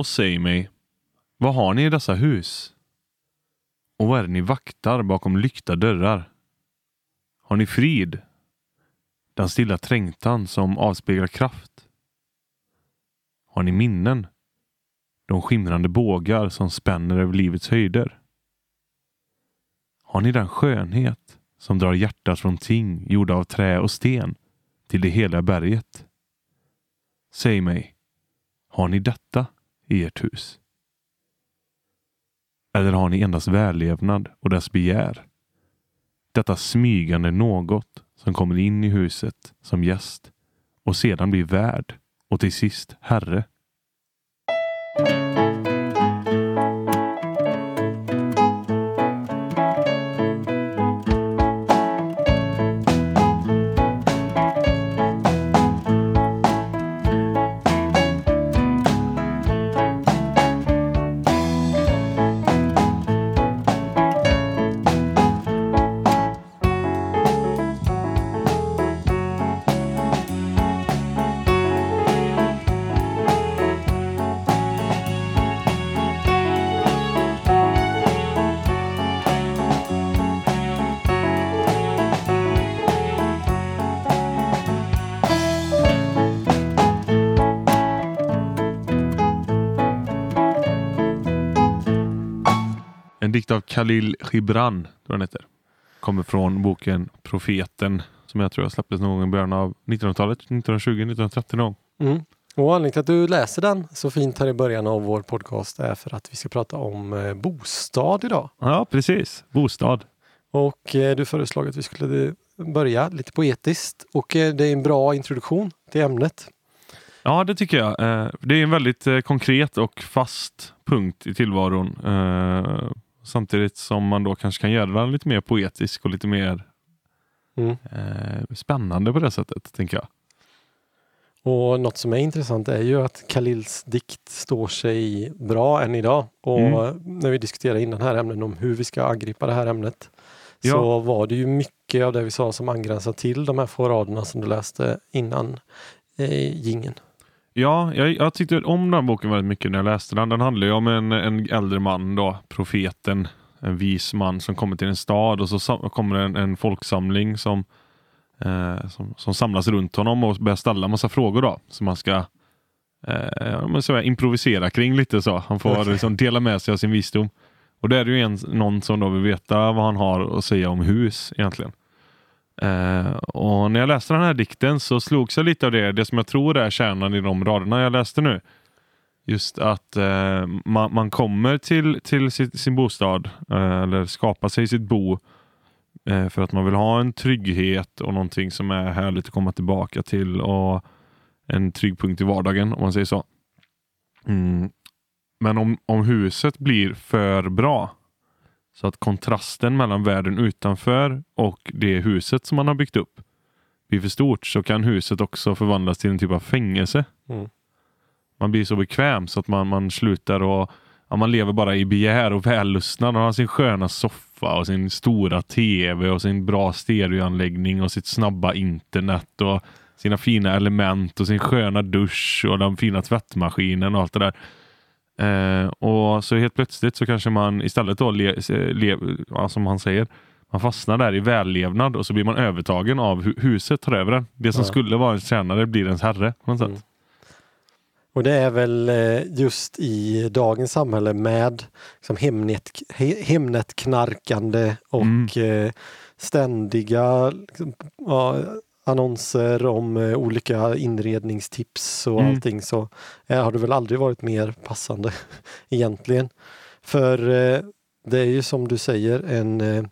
och säg mig, vad har ni i dessa hus? Och vad är det ni vaktar bakom lyckta dörrar? Har ni frid? Den stilla trängtan som avspeglar kraft? Har ni minnen? De skimrande bågar som spänner över livets höjder? Har ni den skönhet som drar hjärtat från ting gjorda av trä och sten till det heliga berget? Säg mig, har ni detta i ert hus? Eller har ni endast vällevnad och dess begär? Detta smygande något som kommer in i huset som gäst och sedan blir värd och till sist herre. Khalil Gibran, tror den heter. Kommer från boken Profeten som jag tror jag släpptes någon gång i början av 1900-talet, 1920, 1930 någon. Mm. Och anledningen till att du läser den så fint här i början av vår podcast är för att vi ska prata om eh, bostad idag. Ja, precis. Bostad. Och eh, du föreslog att vi skulle eh, börja lite poetiskt och eh, det är en bra introduktion till ämnet. Ja, det tycker jag. Eh, Det är en väldigt eh, konkret och fast punkt i tillvaron. Samtidigt som man då kanske kan göra den lite mer poetisk och lite mer Mm. eh, spännande på det sättet, tänker jag. Och något som är intressant är ju att Khalils dikt står sig bra än idag. Och Mm. när vi diskuterade innan här ämnen om hur vi ska angripa det här ämnet Ja. så var det ju mycket av det vi sa som angränsar till de här få raderna som du läste innan eh, gingen. Ja, jag, jag tyckte om den boken väldigt mycket när jag läste den. Den handlar ju om en, en äldre man, då, profeten, en vis man som kommer till en stad och så sam- kommer en, en folksamling som, eh, som, som samlas runt honom och börjar ställa massa frågor då som man ska eh, säga, improvisera kring lite så. Han får Okej. liksom dela med sig av sin visdom. Och det är det ju en, någon som då vill veta vad han har att säga om hus egentligen. Eh, och när jag läste den här dikten så slogs jag lite av det, det som jag tror är kärnan i de raderna jag läste nu. Just att eh, man, man kommer till, till sitt, sin bostad eh, eller skapar sig sitt bo eh, för att man vill ha en trygghet och någonting som är härligt att komma tillbaka till och en trygg punkt i vardagen om man säger så. Mm. Men om, om huset blir för bra så att kontrasten mellan världen utanför och det huset som man har byggt upp blir för stort så kan huset också förvandlas till en typ av fängelse. Mm. Man blir så bekväm så att man, man slutar och ja, man lever bara i begär och vällustnad. Man har sin sköna soffa och sin stora tv och sin bra stereoanläggning och sitt snabba internet och sina fina element och sin sköna dusch och den fina tvättmaskinen och allt det där. Eh, och så helt plötsligt så kanske man istället då, le, le, ja, som han säger, man fastnar där i vällevnad och så blir man övertagen av hu- huset tar över den. Det som Ja. skulle vara en tjänare blir ens herre på något sätt. Mm. Och det är väl eh, just i dagens samhälle med liksom Hemnet, he, Hemnetknarkande och Mm. ständiga liksom, ja, annonser om eh, olika inredningstips och Mm. allting så eh, har det väl aldrig varit mer passande egentligen. För eh, det är ju som du säger en,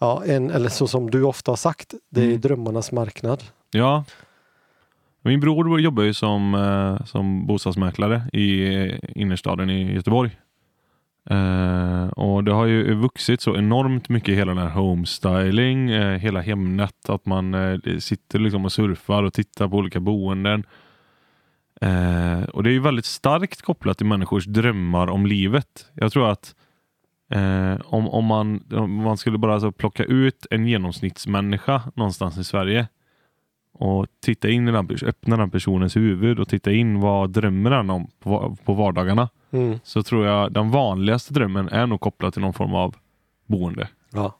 ja, en eller så som du ofta har sagt, det är Mm. drömmarnas marknad. Ja. Min bror jobbar ju som, som bostadsmäklare i innerstaden i Göteborg. Uh, och Det har ju vuxit så enormt mycket hela den här homestyling, uh, eh, hela Hemnet, att man uh, sitter liksom och surfar och tittar på olika boenden. Och Det är ju väldigt starkt kopplat till människors drömmar om livet. Jag tror att om, om, man, om man skulle bara alltså plocka ut en genomsnittsmänniska någonstans i Sverige och titta in i den, öppna den personens huvud och titta in vad drömmer han om på, på vardagarna. Mm. Så tror jag den vanligaste drömmen är nog kopplad till någon form av boende. Ja.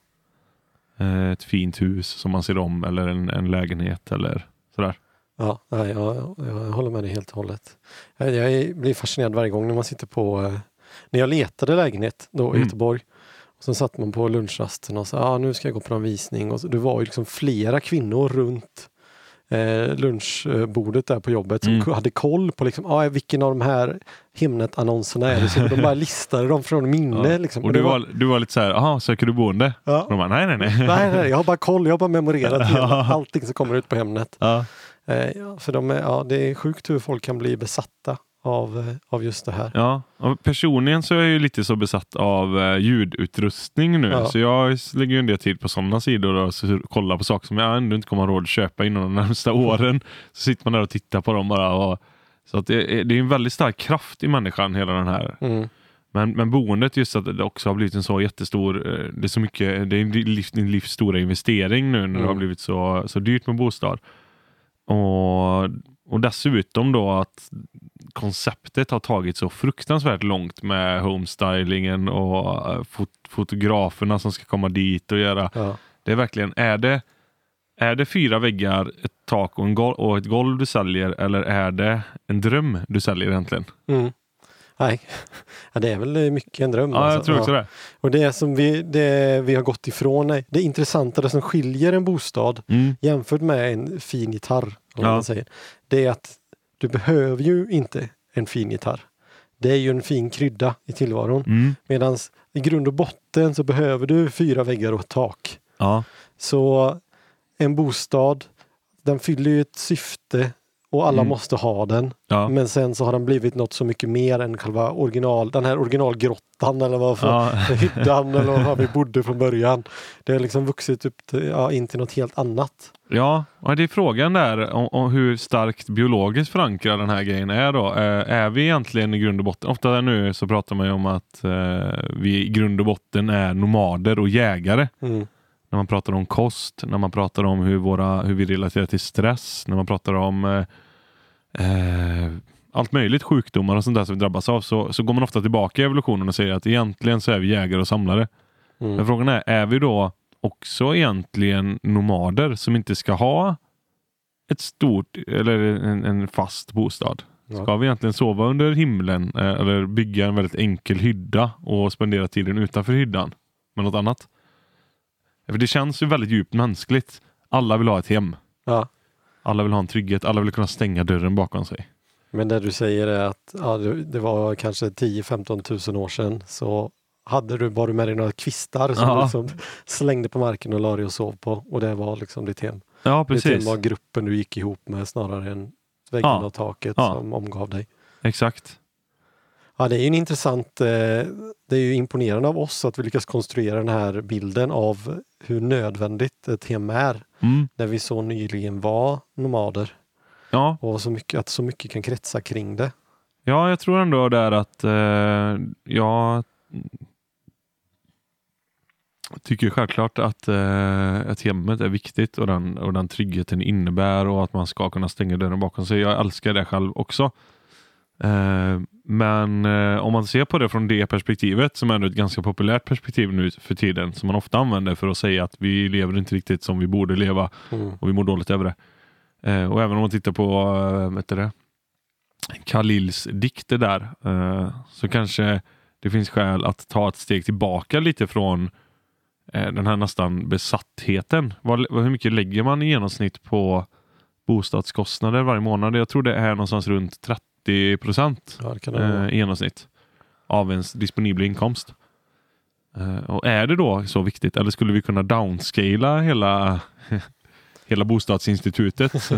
Eh, Ett fint hus som man ser om eller en, en lägenhet eller sådär. Ja, jag, jag, jag håller med dig helt och hållet. Jag, jag blir fascinerad varje gång när man sitter på, eh, när jag letade lägenhet då i Mm. Göteborg. Och sen satt man på lunchrasten och sa, ah, nu ska jag gå på en visning. Och så, det var ju liksom flera kvinnor runt eh, lunchbordet där på jobbet som Mm. hade koll på liksom, ah, vilken av de här Hemnet-annonserna är det. Så de bara listade dem från minne. Ja. Liksom. Och du var, du var lite så här, jaha, söker du boende? ja. Och de bara, nej, nej, nej. Nej, nej, jag har bara koll, jag har bara memorerat hela, allting som kommer ut på Hemnet. Ja. Eh, ja, för de är, ja, det är sjukt hur folk kan bli besatta av, eh, av just det här. Ja, personligen så är jag ju lite så besatt av eh, ljudutrustning nu. Ja. Så jag lägger ju en del tid på sådana sidor och så kollar på saker som jag ändå inte kommer ha råd att köpa inom de närmsta åren. Så sitter man där och tittar på dem bara. Och, så att det, är- det är en väldigt stark kraft i människan, hela den här. Mm. Men, men boendet, just att det också har blivit en så jättestor, eh, det är så mycket, det är en livs, din livs stora investering nu när det Mm. har blivit så, så dyrt med bostad. Och, och dessutom då att konceptet har tagit så fruktansvärt långt med homestylingen och eh, fot fotograferna som ska komma dit och göra. Ja. Det är verkligen, är det, är det fyra väggar, ett tak och, en gol- och ett golv du säljer eller är det en dröm du säljer egentligen? Mm. Nej, ja, det är väl mycket en dröm. Ja, jag alltså. tror också Ja. det. Och det som vi, det vi har gått ifrån, är, det intressanta, det som skiljer en bostad Mm. jämfört med en fin gitarr, om Ja. man säger, det är att du behöver ju inte en fin gitarr. Det är ju en fin krydda i tillvaron. Mm. Medan i grund och botten så behöver du fyra väggar och ett tak. Ja. Så en bostad, den fyller ju ett syfte och alla Mm. måste ha den. Ja. Men sen så har den blivit något så mycket mer än själva original, den här originalgrottan eller vad för Ja. hyddan eller vad vi bodde från början. Det har liksom vuxit upp till, ja, in till något helt annat. Ja, och det är frågan där om, om hur starkt biologiskt förankrad den här grejen är då. Eh, är vi egentligen i grund och botten, ofta nu så pratar man ju om att eh, vi i grund och botten är nomader och jägare. Mm. När man pratar om kost, när man pratar om hur, våra, hur vi relaterar till stress, när man pratar om eh, eh, allt möjligt, sjukdomar och sånt där som vi drabbas av, så, så går man ofta tillbaka i evolutionen och säger att egentligen så är vi jägare och samlare. Men Mm. frågan är, är vi då också egentligen nomader som inte ska ha ett stort eller en, en fast bostad? Ja. Ska vi egentligen sova under himlen eh, eller bygga en väldigt enkel hydda och spendera tiden utanför hyddan med något annat? För det känns ju väldigt djupt mänskligt. Alla vill ha ett hem. Ja. Alla vill ha en trygghet. Alla vill kunna stänga dörren bakom sig. Men det du säger är att ja, det det var kanske 10-15 tusen år sedan så hade du bara med dig några kvistar som Ja. du liksom slängde på marken och la dig och sov på och det var liksom ditt hem. Ja, Ditt hem precis. var gruppen du gick ihop med snarare än väggen Ja. och taket Ja. som omgav dig. Exakt. Ja, det är ju en intressant, eh, det är ju imponerande av oss att vi lyckas konstruera den här bilden av hur nödvändigt ett hem är. Mm. När vi så nyligen var nomader Ja, och så mycket, att så mycket kan kretsa kring det. Ja, jag tror ändå där att eh, jag tycker självklart att, eh, att hemmet är viktigt och den, och den tryggheten innebär och att man ska kunna stänga dörren bakom sig. Jag älskar det själv också. Eh, men eh, om man ser på det från det perspektivet som är ett ganska populärt perspektiv nu för tiden som man ofta använder för att säga att vi lever inte riktigt som vi borde leva Mm. och vi mår dåligt över det. Eh, och även om man tittar på vet det, Khalils dikter där så kanske det finns skäl att ta ett steg tillbaka lite från den här nästan besattheten. Hur mycket lägger man i genomsnitt på bostadskostnader varje månad? Jag tror det är någonstans runt 30 procent Ja, eh, i genomsnitt av ens disponibla inkomst. Eh, och är det då så viktigt eller skulle vi kunna downscala hela, hela bostadsinstitutet?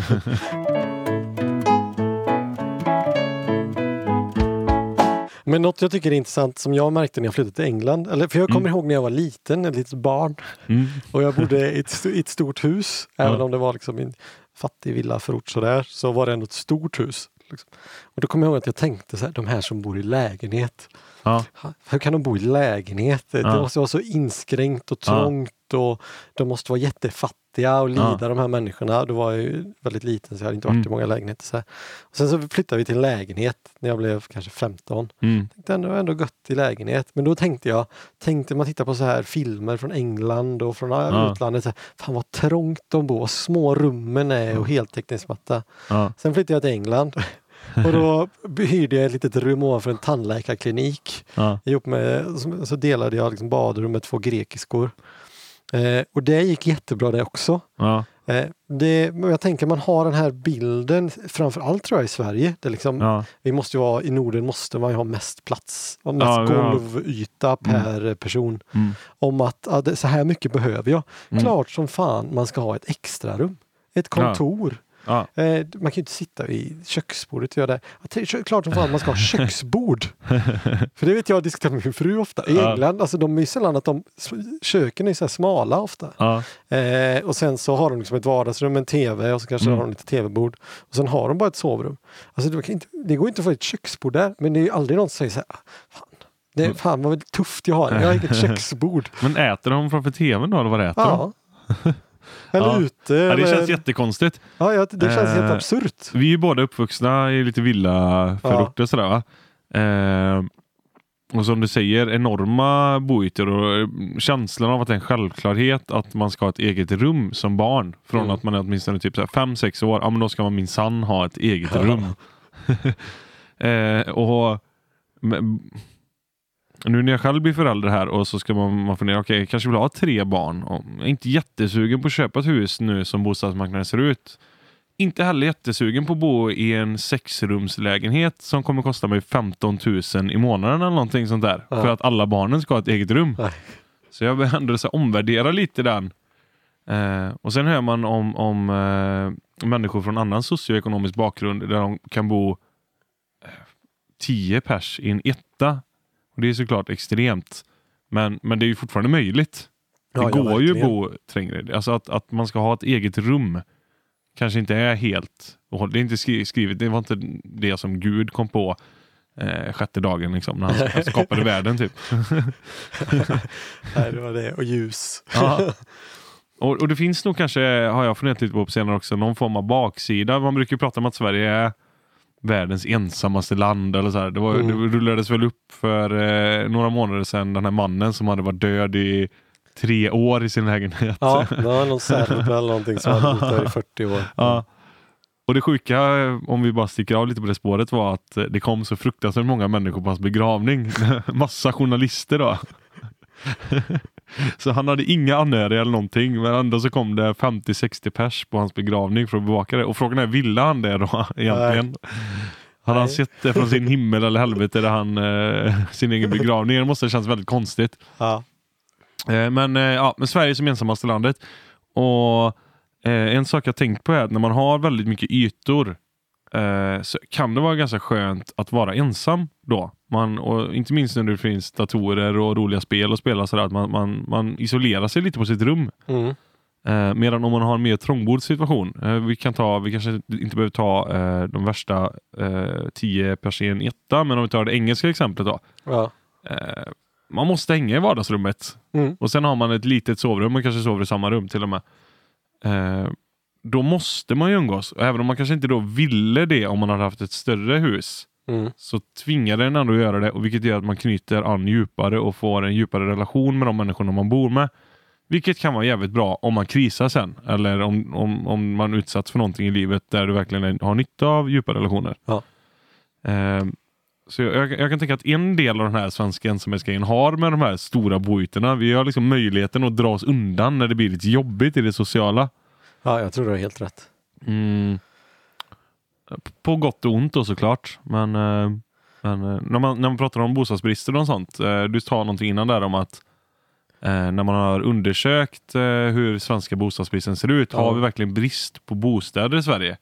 Men något jag tycker är intressant som jag märkte när jag flyttade till England, eller för jag kommer Mm. ihåg när jag var liten, ett litet barn, Mm. och jag bodde i ett, i ett stort hus, Ja. även om det var liksom en fattig villaförort sådär, så var det ändå ett stort hus. Liksom. Och då kommer jag ihåg att jag tänkte så här, de här som bor i lägenhet, Ja. hur kan de bo i lägenhet? Det Ja. måste vara så inskränkt och Ja. trångt och de måste vara jättefattiga fattiga och lida Ja. de här människorna. Då var jag ju väldigt liten så jag hade inte varit i Mm. många lägenheter. Så här. Och sen så flyttade vi till en lägenhet när jag blev kanske 15. Mm. Tänkte ändå, ändå gött i lägenhet. Men då tänkte jag, tänkte man tittar på så här filmer från England och från Ja. utlandet. Så här, Fan vad trångt de bor, små rummen är och heltäckningsmatta. Ja. Sen flyttade jag till England och då hyrde jag ett litet rum ovanför en tandläkarklinik. Ja. Ihop med, så- delade jag liksom badrum med två grekiskor. Eh, och det gick jättebra det också. Ja. Eh, det, jag tänker man har den här bilden, framförallt tror jag i Sverige. Det liksom, Ja. vi måste vara, I Norden måste man ju ha mest plats och mest Ja, golvyta per person. Mm. Om att det, så här mycket behöver jag. Mm. Klart som fan man ska ha ett extra rum. Ett kontor. Ja. Eh, man kan ju inte sitta vid köksbordet och göra det. Ja, är Klart som fan man ska ha köksbord. För det vet jag diskuterar med min fru ofta. I Ja. England, alltså de är sällan att de, köken är så här smala ofta. Ja. Eh, och sen så har de liksom ett vardagsrum, en tv och så kanske Mm. har de lite tv-bord. Och sen har de bara ett sovrum. Alltså det, inte, det går inte att få ett köksbord där, men det är ju aldrig någon som säger så här, "Ah, fan, det, Mm. fan vad tufft jag har, jag har inget köksbord. Men äter de framför tvn då eller vad äter de? Ja. Eller Ja. ute. Ja, det eller, känns jättekonstigt. ja, ja, det känns helt Eh, absurt. Vi är ju båda uppvuxna i lite villaförorter sådär va. Eh, och som du säger, enorma boytor och eh, känslan av att det är en självklarhet att man ska ha ett eget rum som barn. Från Mm. att man är åtminstone typ 5-6 år, ja men då ska man minsann ha ett eget Ja. rum. eh, och nu när jag själv blir förälder här och så ska man, man fundera, okej jag kanske vill ha tre barn. Och jag är inte jättesugen på att köpa ett hus nu som bostadsmarknaden ser ut. Inte heller jättesugen på att bo i en sexrumslägenhet som kommer kosta mig 15 000 i månaden eller någonting sånt där. Ja. För att alla barnen ska ha ett eget rum. Nej. Så jag ändå så omvärdera lite den. Eh, och sen hör man om, om eh, människor från annan socioekonomisk bakgrund där de kan bo eh, 10 pers i en etta. Och Det är såklart extremt. Men, men det är ju fortfarande möjligt. Det Ja, ja, går ju att bo trängre. Alltså att, att man ska ha ett eget rum kanske inte är helt och Det är inte skri- skrivet, det var inte det som Gud kom på eh, sjätte dagen liksom, när han han skapade världen. typ. Nej, det var det. Och ljus. Ja. Och, och det finns nog kanske, har jag funderat lite på på senare också, någon form av baksida. Man brukar prata om att Sverige är världens ensammaste land. Eller så här. Det, var, Mm. det rullades väl upp för eh, några månader sedan, den här mannen som hade varit död i tre år i sin lägenhet. Ja, det var någon serb eller någonting som hade bott där i 40 år. Ja. Och det sjuka, eh, om vi bara sticker av lite på det spåret, var att eh, det kom så fruktansvärt många människor på hans begravning. Massa journalister då. så han hade inga anhöriga eller någonting, men ändå så kom det 50-60 pers på hans begravning för att bevaka det. Och frågan är, ville han det då egentligen? Hade han sett det från sin himmel eller helvete där han, eh, sin egen begravning? Det måste ha känts väldigt konstigt. Ja. Eh, Men, eh, ja, men Sverige som ensammaste landet. Och eh, En sak jag tänkt på är att när man har väldigt mycket ytor eh, så kan det vara ganska skönt att vara ensam då. Man, och inte minst när det finns datorer och roliga spel att spela sådär, att man, man, man isolerar sig lite på sitt rum. Mm. Eh, medan om man har en mer trångbodd situation, eh, vi kan ta, vi kanske inte behöver ta eh, de värsta eh, 10 pers i en etta, men om vi tar det engelska exemplet då. Ja. Eh, man måste hänga i vardagsrummet Mm. och sen har man ett litet sovrum och kanske sover i samma rum till och med. Eh, då måste man ju umgås. Och även om man kanske inte då ville det om man hade haft ett större hus Mm. så tvingar den ändå att göra det och vilket gör att man knyter an djupare och får en djupare relation med de människorna man bor med. Vilket kan vara jävligt bra om man krisar sen eller om, om, om man utsatts för någonting i livet där du verkligen har nytta av djupa relationer. Ja. Eh, så jag, jag, jag kan tänka att en del av den här svenska ensamhetsgrejen har med de här stora boytorna. Vi har liksom möjligheten att dra oss undan när det blir lite jobbigt i det sociala. ja, jag tror du har helt rätt. Mm. På gott och ont då såklart. Men, eh, men eh, när, man, när man pratar om bostadsbrister och sånt. eh, Du sa någonting innan där om att när man har undersökt hur svenska bostadsbristen ser ut. Ja. Har vi verkligen brist på bostäder i Sverige?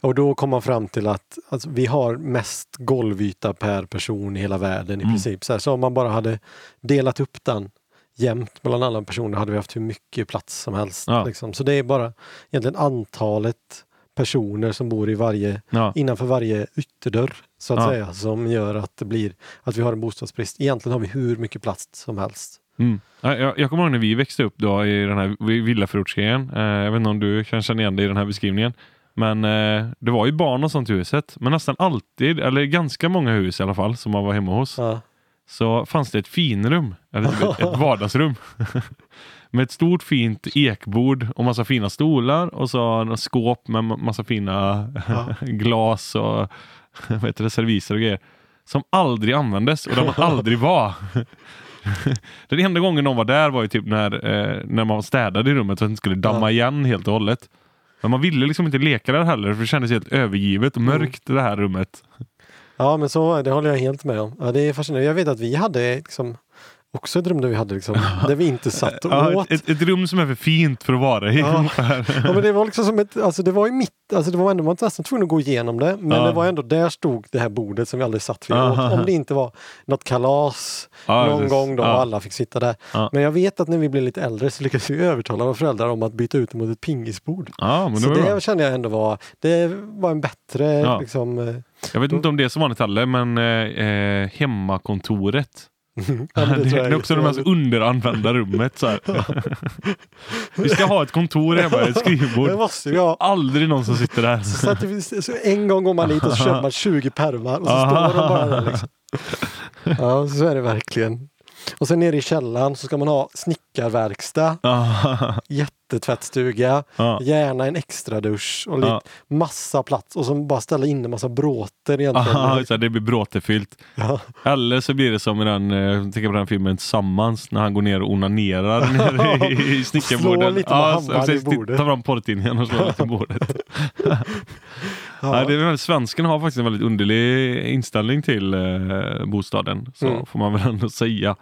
Och då kom man fram till att alltså, vi har mest golvyta per person i hela världen i Mm. princip. Så, här, så om man bara hade delat upp den jämnt mellan alla personer hade vi haft hur mycket plats som helst. Ja. Liksom. Så det är bara egentligen antalet personer som bor i varje, Ja. innanför varje ytterdörr så att Ja. säga som gör att det blir att vi har en bostadsbrist. Egentligen har vi hur mycket plats som helst. Mm. Ja, Jag, jag kommer ihåg när vi växte upp då i den här villaförortsgrejen. Eh, jag vet inte om du kan känna igen dig i den här beskrivningen. Men eh, det var ju barn och sånt i huset. Men nästan alltid, eller ganska många hus i alla fall, som man var hemma hos. Ja. Så fanns det ett finrum, eller typ ett vardagsrum. med ett stort fint ekbord och massa fina stolar och så en skåp med ma- massa fina Ja. glas och vad heter det, serviser och grejer. Som aldrig användes och där man aldrig var. Den enda gången de var där var ju typ när, eh, när man städade i rummet så att det skulle damma Ja. igen helt och hållet. Men man ville liksom inte leka där heller för det kändes helt övergivet och mörkt det här rummet. Ja, men så, det håller jag helt med om. Ja, det är fascinerande. Jag vet att vi hade liksom, också ett rum där vi hade liksom, där vi inte satt och Ja, åt. ett, ett, rum som är för fint för att vara i. Ja. Ja, men det var liksom som ett, alltså det var i mitt, alltså det var ändå, man var nästan tvungen att gå igenom det. Men Ja. det var ändå, där stod det här bordet som vi aldrig satt vid. Aha. Om det inte var något kalas någon precis. gång då alla fick sitta där. Men jag vet att när vi blev lite äldre så lyckades vi övertala våra föräldrar om att byta ut det mot ett pingisbord. Det Så det bra. kände jag ändå var, det var en bättre liksom, eh, Jag vet inte om det är så vanligt heller, men eh, eh, hemmakontoret. Ja, det det, det är också det mest underanvända rummet. Så. Vi ska ha ett kontor hemma, ett Det skrivbord. måste vi ha. Aldrig någon som sitter där. Så, att det, så en gång går man dit och så köper man 20 pärmar och så står de bara där. Liksom. Ja, så är det verkligen. Och sen nere i källaren så ska man ha snickarverkstad, jättetvättstuga, gärna en extra dusch och lite, massa plats och så bara ställa in en massa bråter egentligen. Aha, det blir bråtefyllt. Eller så blir det som i den, eh, tänker på den filmen Tillsammans, när han går ner och onanerar nere i, i snickarbordet. Slår lite med Ja, hammaren i bordet. Tar fram porrtidningen och slår lite i bordet. Ja. det är svensken har faktiskt en väldigt underlig inställning till eh, bostaden. Så Mm. får man väl ändå säga.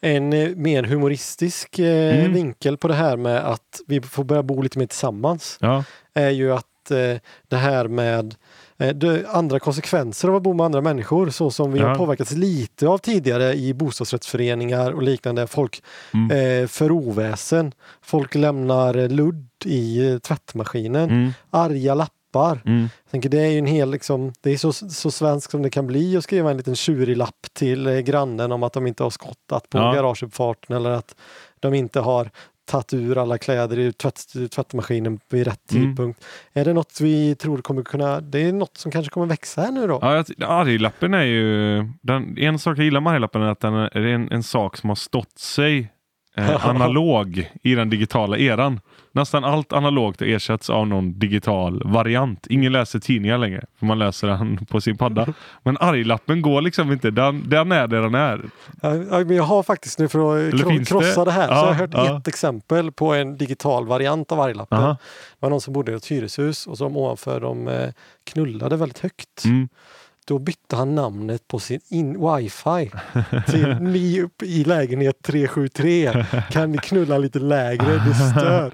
En eh, mer humoristisk eh, Mm. vinkel på det här med att vi får börja bo lite mer tillsammans Ja, är ju att eh, det här med eh, andra konsekvenser av att bo med andra människor så som vi Ja. har påverkats lite av tidigare i bostadsrättsföreningar och liknande. Folk Mm. eh, för oväsen. Folk lämnar ludd i eh, tvättmaskinen. mm, Arga lappar. mm. Tänker, det är ju en hel, liksom, det är så, så svenskt som det kan bli att skriva en liten tjurig lapp till eh, grannen om att de inte har skottat på Ja. garageuppfarten eller att de inte har tagit ur alla kläder i tvätt, tvättmaskinen vid rätt Mm. tidpunkt. Är det något vi tror kommer kunna, det är något som kanske kommer växa här nu då? Ja, arglappen är ju... Den, en sak jag gillar med arglappen är att den är en, en sak som har stått sig eh, analog i den digitala eran. Nästan allt analogt har ersatts av någon digital variant. Ingen läser tidningar längre, för man läser den på sin padda. Men arglappen går liksom inte. Den, den är där den är. Ja, ja, men jag har faktiskt nu för att kro krossa det? det, här så Ja, jag har hört ja. ett exempel på en digital variant av arglappen. Aha. Det var någon som bodde i ett hyreshus och som ovanför de eh, knullade väldigt högt. Mm. Då bytte han namnet på sin in wifi till ni upp i lägenhet 373 kan ni knulla lite lägre, det stör.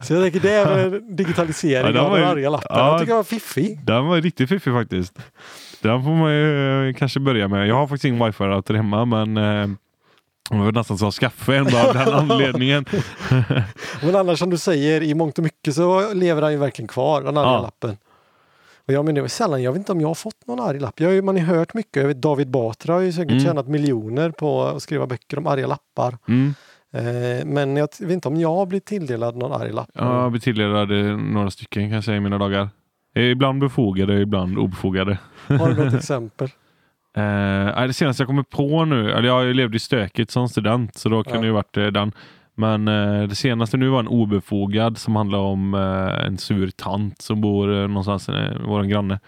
Så jag tänker det är väl en digitalisering Ja, den av den arga lappen. ja. Jag tycker jag var fiffig. Den var riktigt fiffig faktiskt. Den får man ju eh, kanske börja med. Jag har faktiskt ingen wifi-router hemma men eh, jag var nästan så att skaffa en bara av den anledningen. Men annars som du säger, i mångt och mycket så lever han ju verkligen kvar, den arga Ja. lappen. Och jag, men det var sällan, jag vet inte om jag har fått någon arg lapp. Jag har ju, man har ju hört mycket. Jag vet, David Batra har ju säkert Mm. tjänat miljoner på att skriva böcker om arga lappar. Mm. Eh, men jag vet inte om jag har blivit tilldelad någon arg lapp. Jag har blivit tilldelad eh, några stycken kan jag säga i mina dagar. Ibland befogade, ibland obefogade. Har du något exempel? Eh, det senaste jag kommer på nu, eller jag levde i stökigt som student så då kunde Ja. det ju varit eh, den. Men eh, det senaste nu var en obefogad som handlar om eh, en sur tant som bor eh, någonstans, eh, vår granne.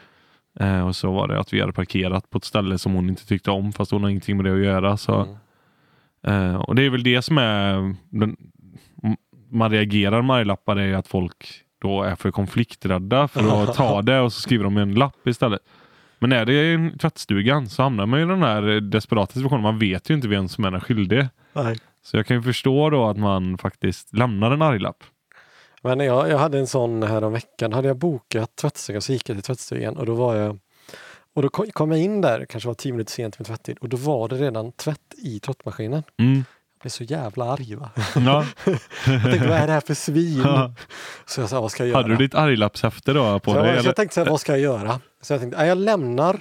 Eh, och så var det att vi hade parkerat på ett ställe som hon inte tyckte om fast hon har ingenting med det att göra. Så, Mm. eh, och det är väl det som är den, man reagerar med arglappar är att folk då är för konflikträdda för att ta det och så skriver de en lapp istället. Men är det i tvättstugan så hamnar man i den här eh, desperata situationen. Man vet ju inte vem som är den skyldige. Nej. Så jag kan ju förstå då att man faktiskt lämnar en arglapp. Men jag, jag hade en sån här om veckan. hade jag bokat tvättstugan så gick jag till tvättstugan och då var jag och då kom- jag in där, kanske var tio minuter sent med tvättid och då var det redan tvätt i tvättmaskinen. Mm. Jag blev så jävla arg va. Ja. Jag tänkte vad är det här för svin? Ja. Så jag sa vad ska jag göra? Hade du ditt arglappshäfte då på så dig? jag, så eller? jag tänkte så här, vad ska jag göra? Så jag tänkte, "Nej, jag lämnar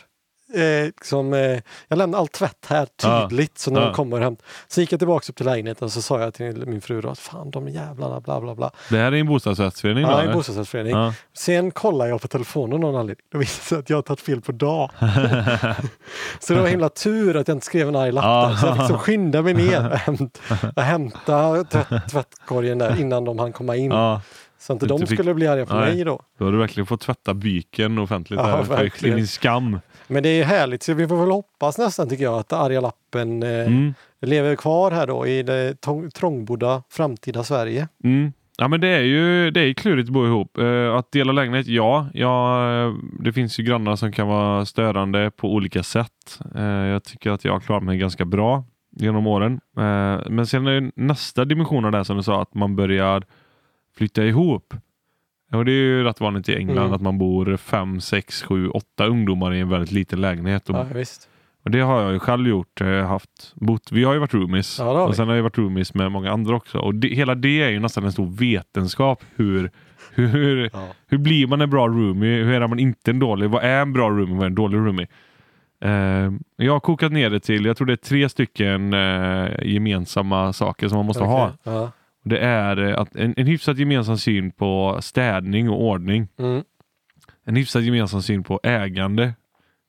eh, liksom, eh, jag lämnar all tvätt här Ja. tydligt så när Ja. de kommer hem. Så gick jag tillbaka upp till lägenheten och så sa jag till min fru då att fan de jävlarna bla bla bla. Det här är en bostadsrättsförening? då, Ja, i en bostadsrättsförening. Ja. Sen kollar jag på telefonen någon anledning. Då visade det sig att jag har tagit fel på dag. så det var himla tur att jag inte skrev en arg lapp Ja. där. Så jag fick liksom skynda mig ner och hämta, tvätt, tvättkorgen där innan de hann komma in. ja, Så inte Du de fick- skulle bli arga på Nej. mig då. då har du verkligen fått tvätta byken offentligt. Ja, här, för verkligen. din skam. Men det är härligt så vi får väl hoppas nästan tycker jag att arga lappen eh, Mm. lever kvar här då i det trångbodda framtida Sverige. Mm. Ja men det är ju det är klurigt att bo ihop. Eh, att dela lägenhet, ja. ja. eh, Det finns ju grannar som kan vara störande på olika sätt. Eh, jag tycker att jag har klarat mig ganska bra genom åren. Eh, men sen är nästa dimension av det här som du sa, att man börjar flytta ihop. Och det är ju rätt vanligt i England Mm. att man bor fem, sex, sju, åtta ungdomar i en väldigt liten lägenhet. Och, Ja, visst. och det har jag ju själv gjort. eh, Haft, bott, vi har ju varit roomies Ja, och vi. sen har jag varit roomies med många andra också. Och det, hela det är ju nästan en stor vetenskap. Hur, hur, Ja. hur blir man en bra roomie? Hur är man inte en dålig? Vad är en bra roomie? Vad är en dålig roomie? Eh, jag har kokat ner det till, jag tror det är tre stycken eh, gemensamma saker som man måste ha. Okej. Ja. Det är eh, att en, en hyfsat gemensam syn på städning och ordning. Mm. En hyfsat gemensam syn på ägande.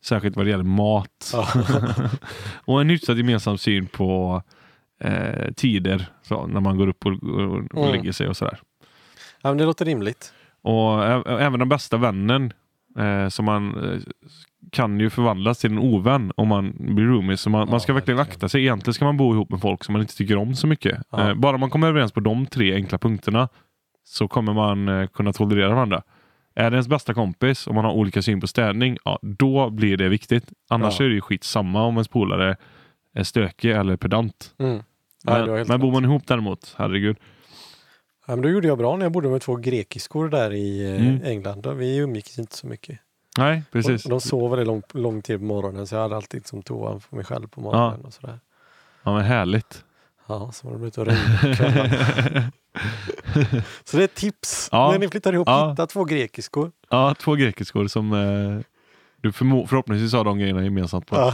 Särskilt vad det gäller mat. Och en hyfsat gemensam syn på eh, tider. Så, när man går upp och, och, och Mm. lägger sig och sådär. ja, men det låter rimligt. Och även den bästa vännen eh, som man eh, kan ju förvandlas till en ovän om man blir roomie. Så man, Ja, man ska verkligen akta sig. Egentligen ska man bo ihop med folk som man inte tycker om så mycket. Ja. Eh, bara man kommer överens på de tre enkla punkterna så kommer man eh, kunna tolerera varandra. Är det ens bästa kompis och man har olika syn på städning, ja, då blir det viktigt. Annars Ja. är det ju skitsamma om ens polare är stökig eller pedant. Mm. Nej, Men, men bor man ihop däremot, herregud. Ja, men då gjorde jag bra när jag bodde med två grekiskor där i eh, Mm. England. Vi umgicks inte så mycket. Nej, precis. Och de sov väldigt lång, lång tid på morgonen så jag hade alltid som toa för mig själv på morgonen. Och sådär. Ja, men härligt. Ja, så var de ute och kvällarna. Så det är ett tips. Ja. När ni flyttar ihop, Ja. hitta två grekiskor. Ja, två grekiskor som eh, du förmo- förhoppningsvis har de grejerna gemensamt på.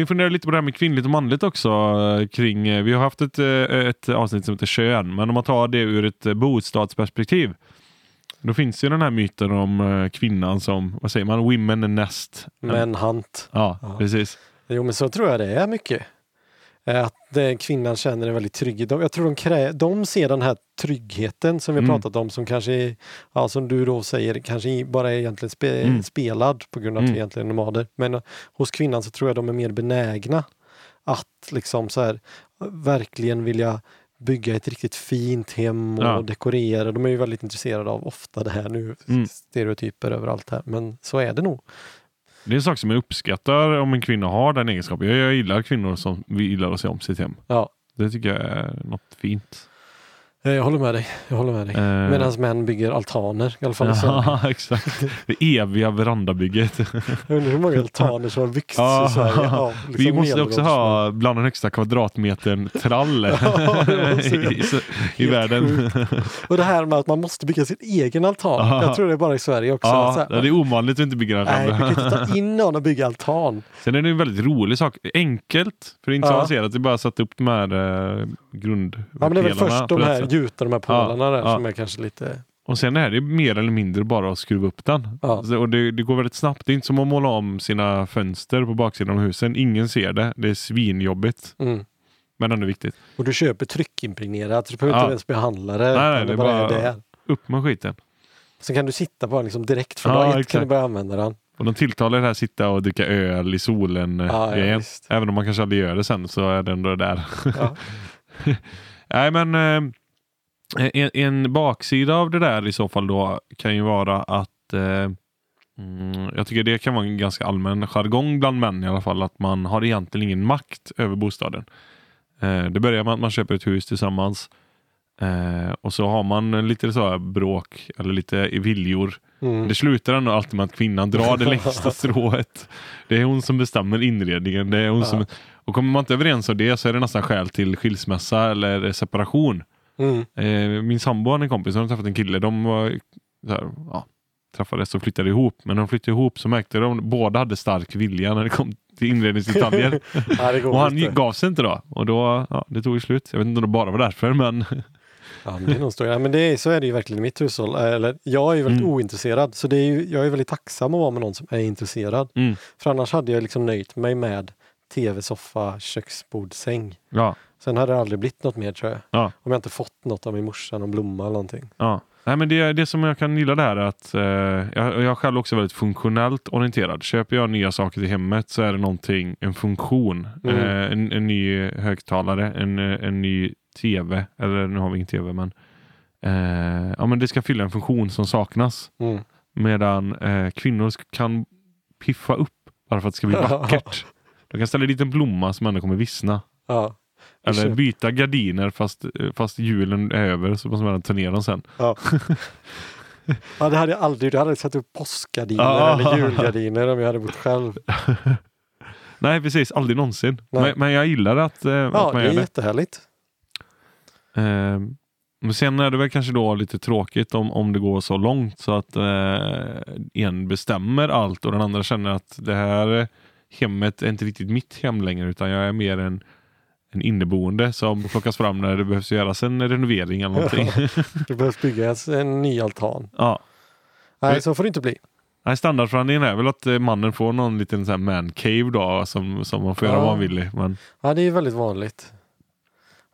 Vi funderar lite på det här med kvinnligt och manligt också. eh, Kring, eh, vi har haft ett, eh, ett avsnitt som heter kön, men om man tar det ur ett bostadsperspektiv. Då finns ju den här myten om kvinnan som, vad säger man, women nest. Men hant. Ja, Ja. precis. Jo men så tror jag det är mycket. Eh, Att eh, kvinnan känner en väldigt trygghet. Jag tror de, krä- de ser den här tryggheten som vi Mm. pratat om som kanske, ja, som du då säger, kanske bara är egentligen spe- Mm. spelad på grund av att Mm. vi egentligen är nomader. Men eh, hos kvinnan så tror jag de är mer benägna att liksom så här verkligen vilja bygga ett riktigt fint hem och Ja. dekorera. De är ju väldigt intresserade av ofta det här nu, Mm. stereotyper överallt här. Men så är det nog. Det är en sak som jag uppskattar om en kvinna har den egenskapen. Jag, jag gillar kvinnor som vi gillar att se om sitt hem. Ja, Det tycker jag är något fint. Eh, jag håller med dig. Jag håller med dig. Eh, Medan män bygger altaner, i alla fall. Ja, exakt. Det eviga verandabygget. Jag undrar hur många altaner som har byggts Ja. i Sverige. Ja, liksom Vi måste också ha bland den högsta kvadratmetern trall Ja, i, i, världen. män. Och det här med att man måste bygga sin egen altan. Ja. Jag tror det är bara i Sverige också. Ja, det är ovanligt att inte bygga den Nej, vi kan inte ta in någon och bygga altan. Sen är det en väldigt rolig sak. Enkelt, för det är inte så avancerat. Det är bara att sätta upp de här eh, Ja, men det är väl grundpelarna först de här. Gjuta, de här pålarna där ja. som är kanske lite... Och sen är det mer eller mindre bara att skruva upp den. Ja. Så- Och det, det går väldigt snabbt. Det är inte som att måla om sina fönster på baksidan av husen. Ingen ser det. Det är svinjobbigt. Mm. Men ändå viktigt. Och du köper tryckimpregnerat, så du behöver Ja. inte ens behandla det. Nej, nej, det det bara är bara- där. Upp med skiten. Sen kan du sitta på den liksom direkt från Ja, dag ett kan du börja använda den. Och de tilltalar det här sitta och dricka öl i solen. eh, Ja, ja, visst. Även om man kanske aldrig gör det sen så är det ändå där. Ja. Nej men eh, en, en baksida av det där i så fall då kan ju vara att eh, mm, jag tycker det kan vara en ganska allmän jargong bland män i alla fall att man har egentligen ingen makt över bostaden. Eh, det börjar med att man köper ett hus tillsammans eh, och så har man lite så bråk eller lite viljor. Mm. Det slutar ändå alltid med att kvinnan drar det längsta strået. Det är hon som bestämmer inredningen. Det är hon Ja. som, och kommer man inte överens om det så är det nästan skäl till skilsmässa eller separation. Mm. Eh, min sambo och en kompis har träffat en kille. De var så här, ja, träffades och flyttade ihop. Men när de flyttade ihop så märkte de att båda hade stark vilja när det kom till inredningsdetaljer. Ja, och han inte. gav sig inte då. Och då, ja, det tog ju slut. Jag vet inte om det bara var därför men Ja, men det är nog stor. Ja, men det är, så är det ju verkligen i mitt hushåll. Eller, jag är ju väldigt Mm. ointresserad så det är ju, jag är väldigt tacksam att vara med någon som är intresserad. mm, För annars hade jag liksom nöjt mig med tv, soffa, köksbord, säng. ja, Sen hade det aldrig blivit något mer tror jag. Ja. Om jag inte fått något av min morsa, någon blomma eller någonting. ja. Nej, men det, det som jag kan gilla det här är att eh, jag, jag själv också väldigt funktionellt orienterad. Köper jag nya saker till hemmet så är det någonting, en funktion. Mm. Eh, en, en ny högtalare, en, en ny tv, eller nu har vi ingen tv men eh, ja, men det ska fylla en funktion som saknas. Mm. Medan eh, kvinnor kan piffa upp bara för att det ska bli vackert. De kan ställa dit en blomma som ändå kommer vissna. Ja. Eller byta gardiner fast, fast julen är över så måste man ta ner dem sen. Ja. ja, det hade jag aldrig. Jag hade satt upp påskgardiner Ja. eller julgardiner om jag hade bott själv. Nej precis, aldrig någonsin. Men, men jag gillar att, eh, Ja, att man det är gör det. jättehärligt. Eh, men sen är det väl kanske då lite tråkigt om, om det går så långt så att eh, en bestämmer allt och den andra känner att det här hemmet är inte riktigt mitt hem längre utan jag är mer en, en inneboende som plockas fram när det behövs göras en renovering eller någonting. Det behövs byggas en ny altan. ja. Nej, så får det inte bli. Nej, standardförhandlingen är väl att eh, mannen får någon liten sån man cave då som, som man får göra Ja. vad man vill. Men, Ja, det är väldigt vanligt.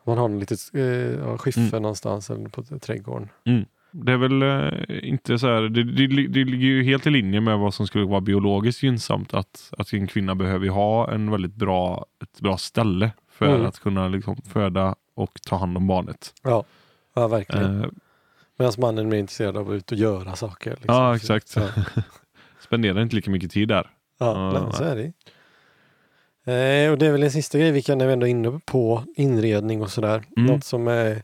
Man har en litet eh, skiffer Mm. någonstans eller på trädgården. Det är väl eh, inte så här, det, det, det ligger ju helt i linje med vad som skulle vara biologiskt gynnsamt att, att en kvinna behöver ha en väldigt bra, ett bra ställe för Mm. att kunna liksom föda och ta hand om barnet. Ja, ja verkligen. Eh, Medan mannen är mer intresserad av att ut och göra saker. Liksom. Ja, exakt. Så, spenderar inte lika mycket tid där. ja, Ja, nej, så är det. Eh, och det är väl en sista grej vi kan, när vi ändå inne på inredning och sådär. Mm. Något som, är,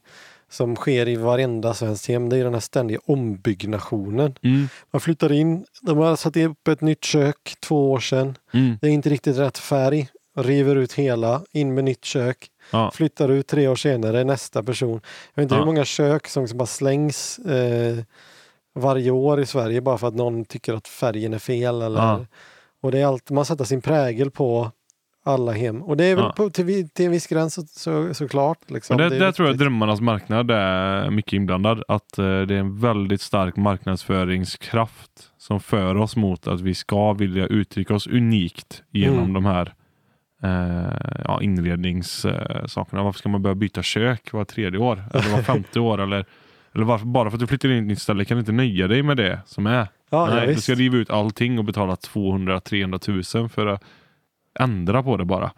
som sker i varenda svenskt hem, det är den här ständiga ombyggnationen. Mm, Man flyttar in, de har satt upp ett nytt kök två år sedan. mm, Det är inte riktigt rätt färg. River ut hela, in med nytt kök. ja, Flyttar ut tre år senare, nästa person. Jag vet inte Ja. hur många kök som liksom bara slängs eh, varje år i Sverige bara för att någon tycker att färgen är fel. Eller, Ja. Och det är allt, man sätter sin prägel på alla hem. Och det är väl Ja. på, till, till en viss gräns så, så, såklart. Liksom. Men Det det, är där tror jag viktigt. drömmarnas marknad är mycket inblandad. Att eh, det är en väldigt stark marknadsföringskraft som för oss mot att vi ska vilja uttrycka oss unikt genom Mm. de här eh, ja, inredningssakerna. Varför ska man börja byta kök var tredje år? Eller var femte år? Eller, eller varför, bara för att du flyttar in i ett nytt ställe kan du inte nöja dig med det som är. Ja, ja, Nej, du visst. ska riva ut allting och betala 200-300 tusen för att ändra på det bara.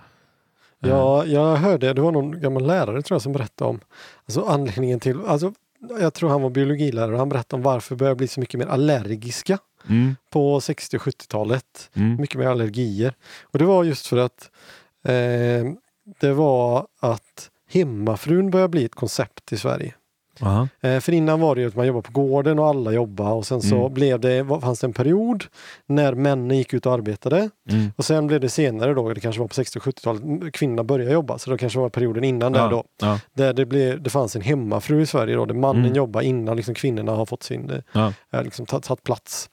Ja, jag hörde, det var någon gammal lärare tror jag som berättade om alltså anledningen till, alltså, jag tror han var biologilärare och han berättade om varför börjar bli så mycket mer allergiska Mm, på 60 och 70-talet. mm, Mycket mer allergier. Och det var just för att eh, det var att hemmafrun började bli ett koncept i Sverige. Aha, Eh, för innan var det ju att man jobbade på gården och alla jobbade och sen så Mm. blev det, fanns det en period när männen gick ut och arbetade mm, och sen blev det senare då, det kanske var på 60 och 70-talet, m- kvinnorna började jobba så det kanske var perioden innan där ja, då. ja, Där det, blev, det fanns en hemmafru i Sverige då, där mannen Mm. jobbade innan liksom kvinnorna har fått sin, eh, ja, eh, liksom tagit, tagit plats.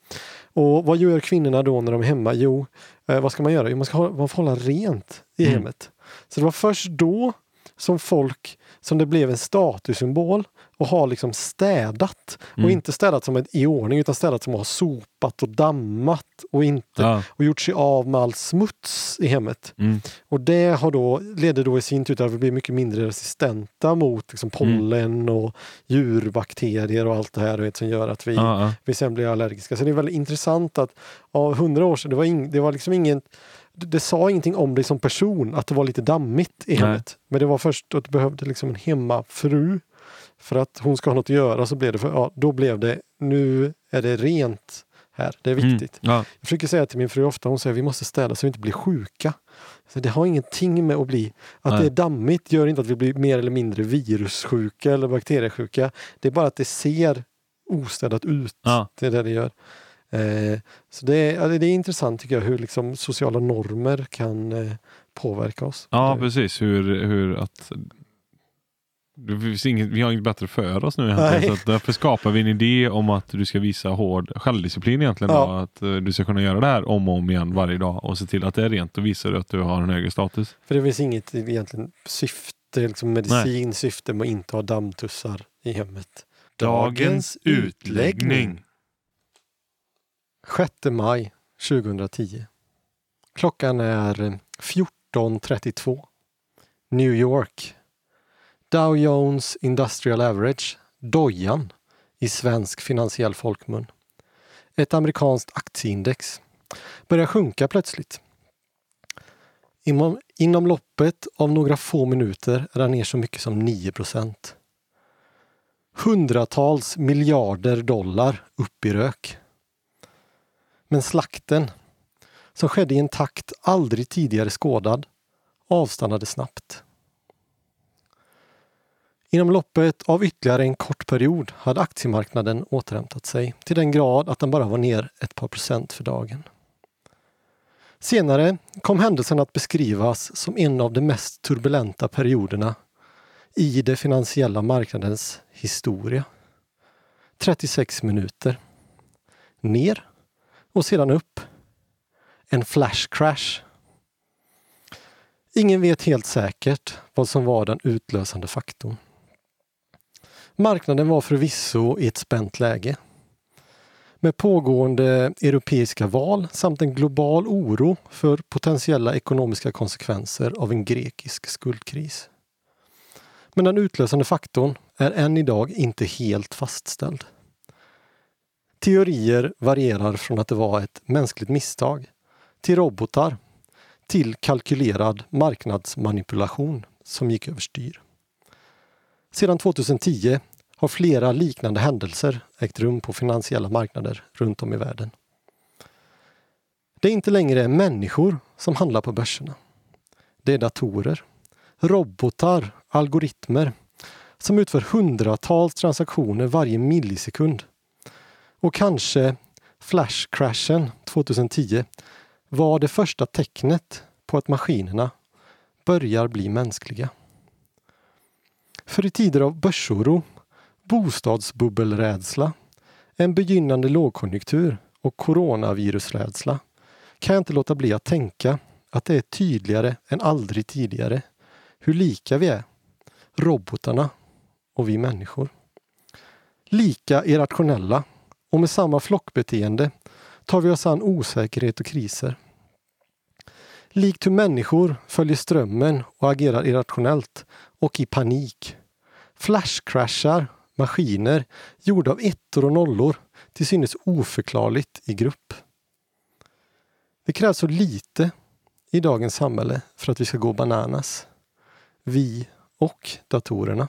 Och vad gör kvinnorna då när de är hemma? Jo, eh, vad ska man göra? Jo, man ska hålla, man får hålla rent i Mm. hemmet. Så det var först då som folk, som det blev en statussymbol och har liksom städat. Och Mm. inte städat som ett i ordning utan städat som att ha sopat och dammat och, inte, ja, och gjort sig av med all smuts i hemmet. mm, Och det har då, leder då i sin tur till att vi blir mycket mindre resistenta mot liksom pollen och djurbakterier och allt det här vet, som gör att vi, ja, ja. vi sen blir allergiska. Så det är väldigt intressant att av hundra år sedan, det var, ing, det var liksom ingen det, sa ingenting om dig som person, att det var lite dammigt i hemmet. Men det var först att du behövde liksom en hemmafru för att hon ska ha något att göra. Så blev det, för, ja, då blev det, nu är det rent här. Det är viktigt. Mm, ja, Jag försöker säga till min fru ofta, hon säger vi måste städa så vi inte blir sjuka. Så det har ingenting med att bli, att Nej. det är dammigt gör inte att vi blir mer eller mindre virussjuka eller bakteriesjuka. Det är bara att det ser ostädat ut. ja. Det är det det gör. Eh, så det är, det är intressant tycker jag hur liksom sociala normer kan eh, påverka oss. Ja, precis. Hur, hur att Det finns inget, vi har inget bättre för oss nu egentligen. Så att därför skapar vi en idé om att du ska visa hård självdisciplin egentligen. Ja. Då, att eh, du ska kunna göra det här om och om igen varje dag och se till att det är rent och visar att du har en högre status. För det finns inget egentligen syfte, liksom medicin syfte med att inte ha dammtussar i hemmet. 6 maj 2010. Klockan är eh, 14.32. New York. Dow Jones Industrial Average, dojan i svensk finansiell folkmun. Ett amerikanskt aktieindex börjar sjunka plötsligt. Inom, inom loppet av några få minuter är den ner så mycket som 9% Hundratals miljarder dollar upp i rök. Men slakten, som skedde i en takt aldrig tidigare skådad, avstannade snabbt. Inom loppet av ytterligare en kort period hade aktiemarknaden återhämtat sig till den grad att den bara var ner ett par procent för dagen. Senare kom händelsen att beskrivas som en av de mest turbulenta perioderna i den finansiella marknadens historia. 36 minuter. Ner och sedan upp. En flash crash. Ingen vet helt säkert vad som var den utlösande faktorn. Marknaden var förvisso i ett spänt läge. Med pågående europeiska val samt en global oro för potentiella ekonomiska konsekvenser av en grekisk skuldkris. Men den utlösande faktorn är än idag inte helt fastställd. Teorier varierar från att det var ett mänskligt misstag till robotar till kalkylerad marknadsmanipulation som gick överstyr. Sedan 2010 har flera liknande händelser ägt rum på finansiella marknader runt om i världen. Det är inte längre människor som handlar på börserna. Det är datorer, robotar, algoritmer som utför hundratals transaktioner varje millisekund. Och kanske flashcrashen 2010 var det första tecknet på att maskinerna börjar bli mänskliga. För i tider av börsoro, bostadsbubbelrädsla, en begynnande lågkonjunktur och coronavirusrädsla kan jag inte låta bli att tänka att det är tydligare än aldrig tidigare hur lika vi är, robotarna och vi människor. Lika irrationella och med samma flockbeteende tar vi oss an osäkerhet och kriser. Likt hur människor följer strömmen och agerar irrationellt och i panik. Flashcrashar maskiner gjorda av ettor och nollor till synes oförklarligt i grupp. Det krävs så lite i dagens samhälle för att vi ska gå bananas. Vi och datorerna.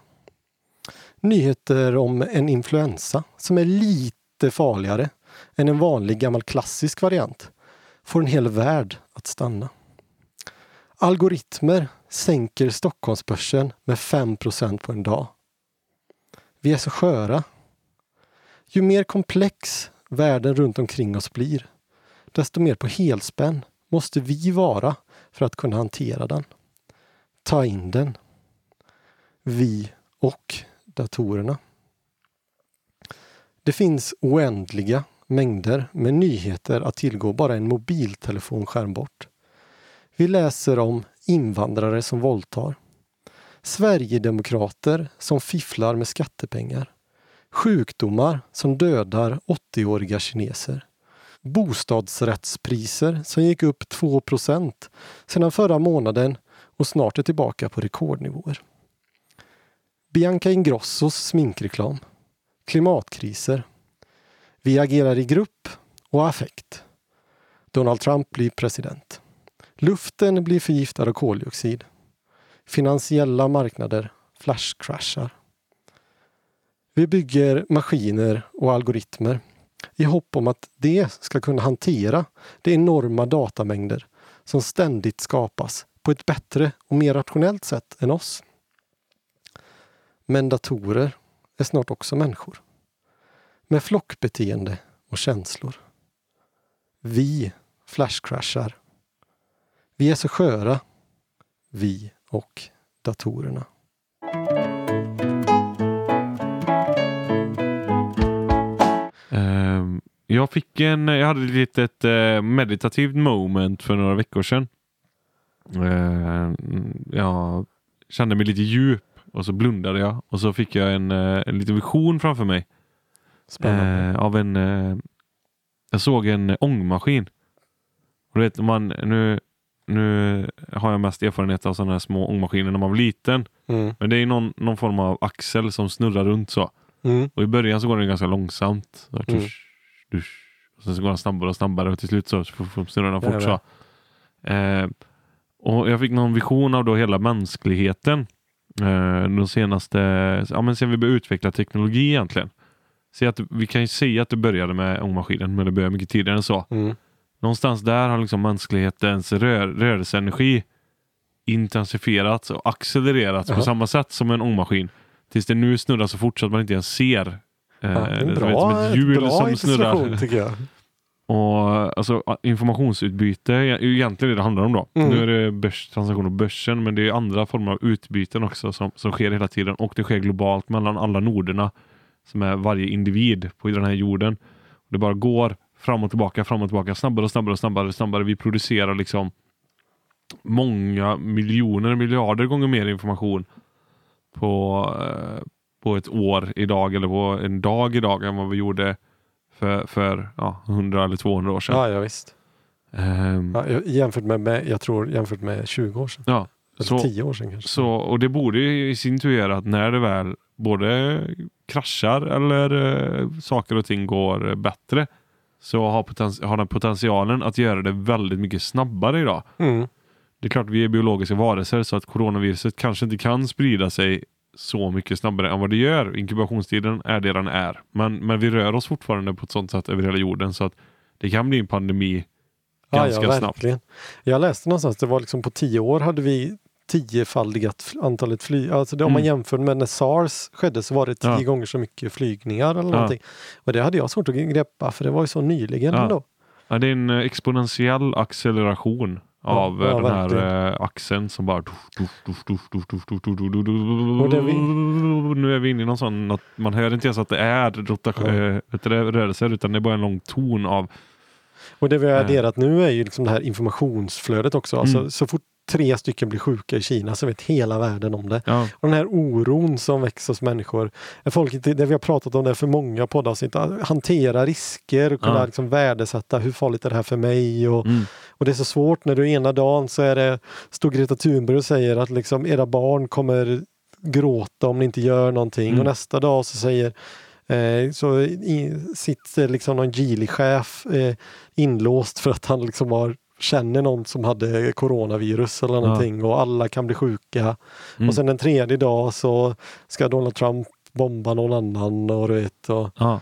Nyheter om en influensa som är lite farligare än en vanlig gammal klassisk variant får en hel värld att stanna. Algoritmer sänker Stockholmsbörsen med 5% på en dag. Vi är så sköra. Ju mer komplex världen runt omkring oss blir, desto mer på helspänn måste vi vara för att kunna hantera den. Ta in den. Vi och datorerna. Det finns oändliga mängder med nyheter att tillgå bara en mobiltelefonskärm bort. Vi läser om invandrare som våldtar. Sverigedemokrater som fifflar med skattepengar. Sjukdomar som dödar 80-åriga kineser. Bostadsrättspriser som gick upp 2% sedan förra månaden och snart är tillbaka på rekordnivåer. Bianca Ingrossos sminkreklam. Klimatkriser. Vi agerar i grupp och affekt. Donald Trump blir president. Luften blir förgiftad av koldioxid. Finansiella marknader flashcrashar. Vi bygger maskiner och algoritmer i hopp om att det ska kunna hantera de enorma datamängder som ständigt skapas på ett bättre och mer rationellt sätt än oss. Men datorer är snart också människor. Med flockbeteende och känslor. Vi flashcrashar. Vi är så sköra. Vi och datorerna. Ehm, jag fick en, jag hade ett litet eh, meditativt moment för några veckor sedan. Ehm, jag kände mig lite djup och så blundade jag och så fick jag en, eh, en liten vision framför mig. Spännande. Ehm, av en, eh, jag såg en ångmaskin. Och vet, man, nu, nu har jag mest erfarenhet av sådana här små ångmaskiner när man var liten. Mm. Men det är någon, någon form av axel som snurrar runt så. Mm. Och i början så går den ganska långsamt. Så, Mm. tush, tush. Och sen så går den snabbare och snabbare och till slut så snurrar den fort så. Eh, och jag fick någon vision av då hela mänskligheten. Eh, de senaste, ja men sen vi började utveckla teknologi egentligen. Så att, vi kan ju säga att det började med ångmaskinen men det började mycket tidigare än så. Mm. Någonstans där har liksom mänsklighetens rör, rörelseenergi intensifierats och accelererats på Jaha. samma sätt som en ångmaskin. Tills det nu snurrar så fort så att man inte ens ser. Eh, Ja, det är är bra, som ett hjul bra som snurrar. tycker jag. Och, alltså, informationsutbyte är egentligen det det handlar om då. Mm. Nu är det börs, transaktion och börsen men det är andra former av utbyten också som, som sker hela tiden och det sker globalt mellan alla noderna som är varje individ på den här jorden. Det bara går fram och tillbaka, fram och tillbaka, snabbare och snabbare och snabbare. snabbare. Vi producerar liksom många miljoner, miljarder gånger mer information på, eh, på ett år idag eller på en dag idag än vad vi gjorde för, för ja, 100 eller 200 år sedan. Ja, ja visst. Ehm, Ja, jämfört med, med, jag tror jämfört med 20 år sedan. ja. Eller Så, 10 år sedan kanske. så, och det borde i sin tur göra att när det väl både kraschar eller eh, saker och ting går bättre så har, poten- har den potentialen att göra det väldigt mycket snabbare idag. Mm. Det är klart vi är biologiska varelser så att coronaviruset kanske inte kan sprida sig så mycket snabbare än vad det gör. Inkubationstiden är det den är. Men, men vi rör oss fortfarande på ett sånt sätt över hela jorden så att det kan bli en pandemi ganska ja, ja, snabbt. Jag läste någonstans, det var liksom på 10 år hade vi tiofaldigat antalet flyg. Alltså det, om man Mm. jämför med när sars skedde så var det tio Ja. gånger så mycket flygningar eller Ja. någonting. Och det hade jag svårt att greppa för det var ju så nyligen Ja. ändå. Ja, det är en eh, exponentiell acceleration av Ja, eh, den här verkligen. eh, axeln som bara... Vi- Nu är vi inne i någon sån, något, man hör inte ens att det är rotation, Ja. äh, rörelser utan det är bara en lång ton av... Och det vi har adderat nu är ju liksom det här informationsflödet också. Alltså Mm. så fort tre stycken blir sjuka i Kina så vet hela världen om det. Ja, Och den här oron som växer hos människor. Folk inte, det vi har pratat om det för många poddavsnitt, hantera risker och kunna Ja. liksom värdesätta hur farligt är det här för mig och, mm, och det är så svårt när du ena dagen så är det, står Greta Thunberg och säger att liksom era barn kommer gråta om ni inte gör någonting Mm. och nästa dag så säger eh, så sitter liksom någon Geely-chef eh, inlåst för att han liksom har känner någon som hade coronavirus eller någonting och alla kan bli sjuka. mm. Och sen en tredje dag så ska Donald Trump bomba någon annan och du vet. Och, ja.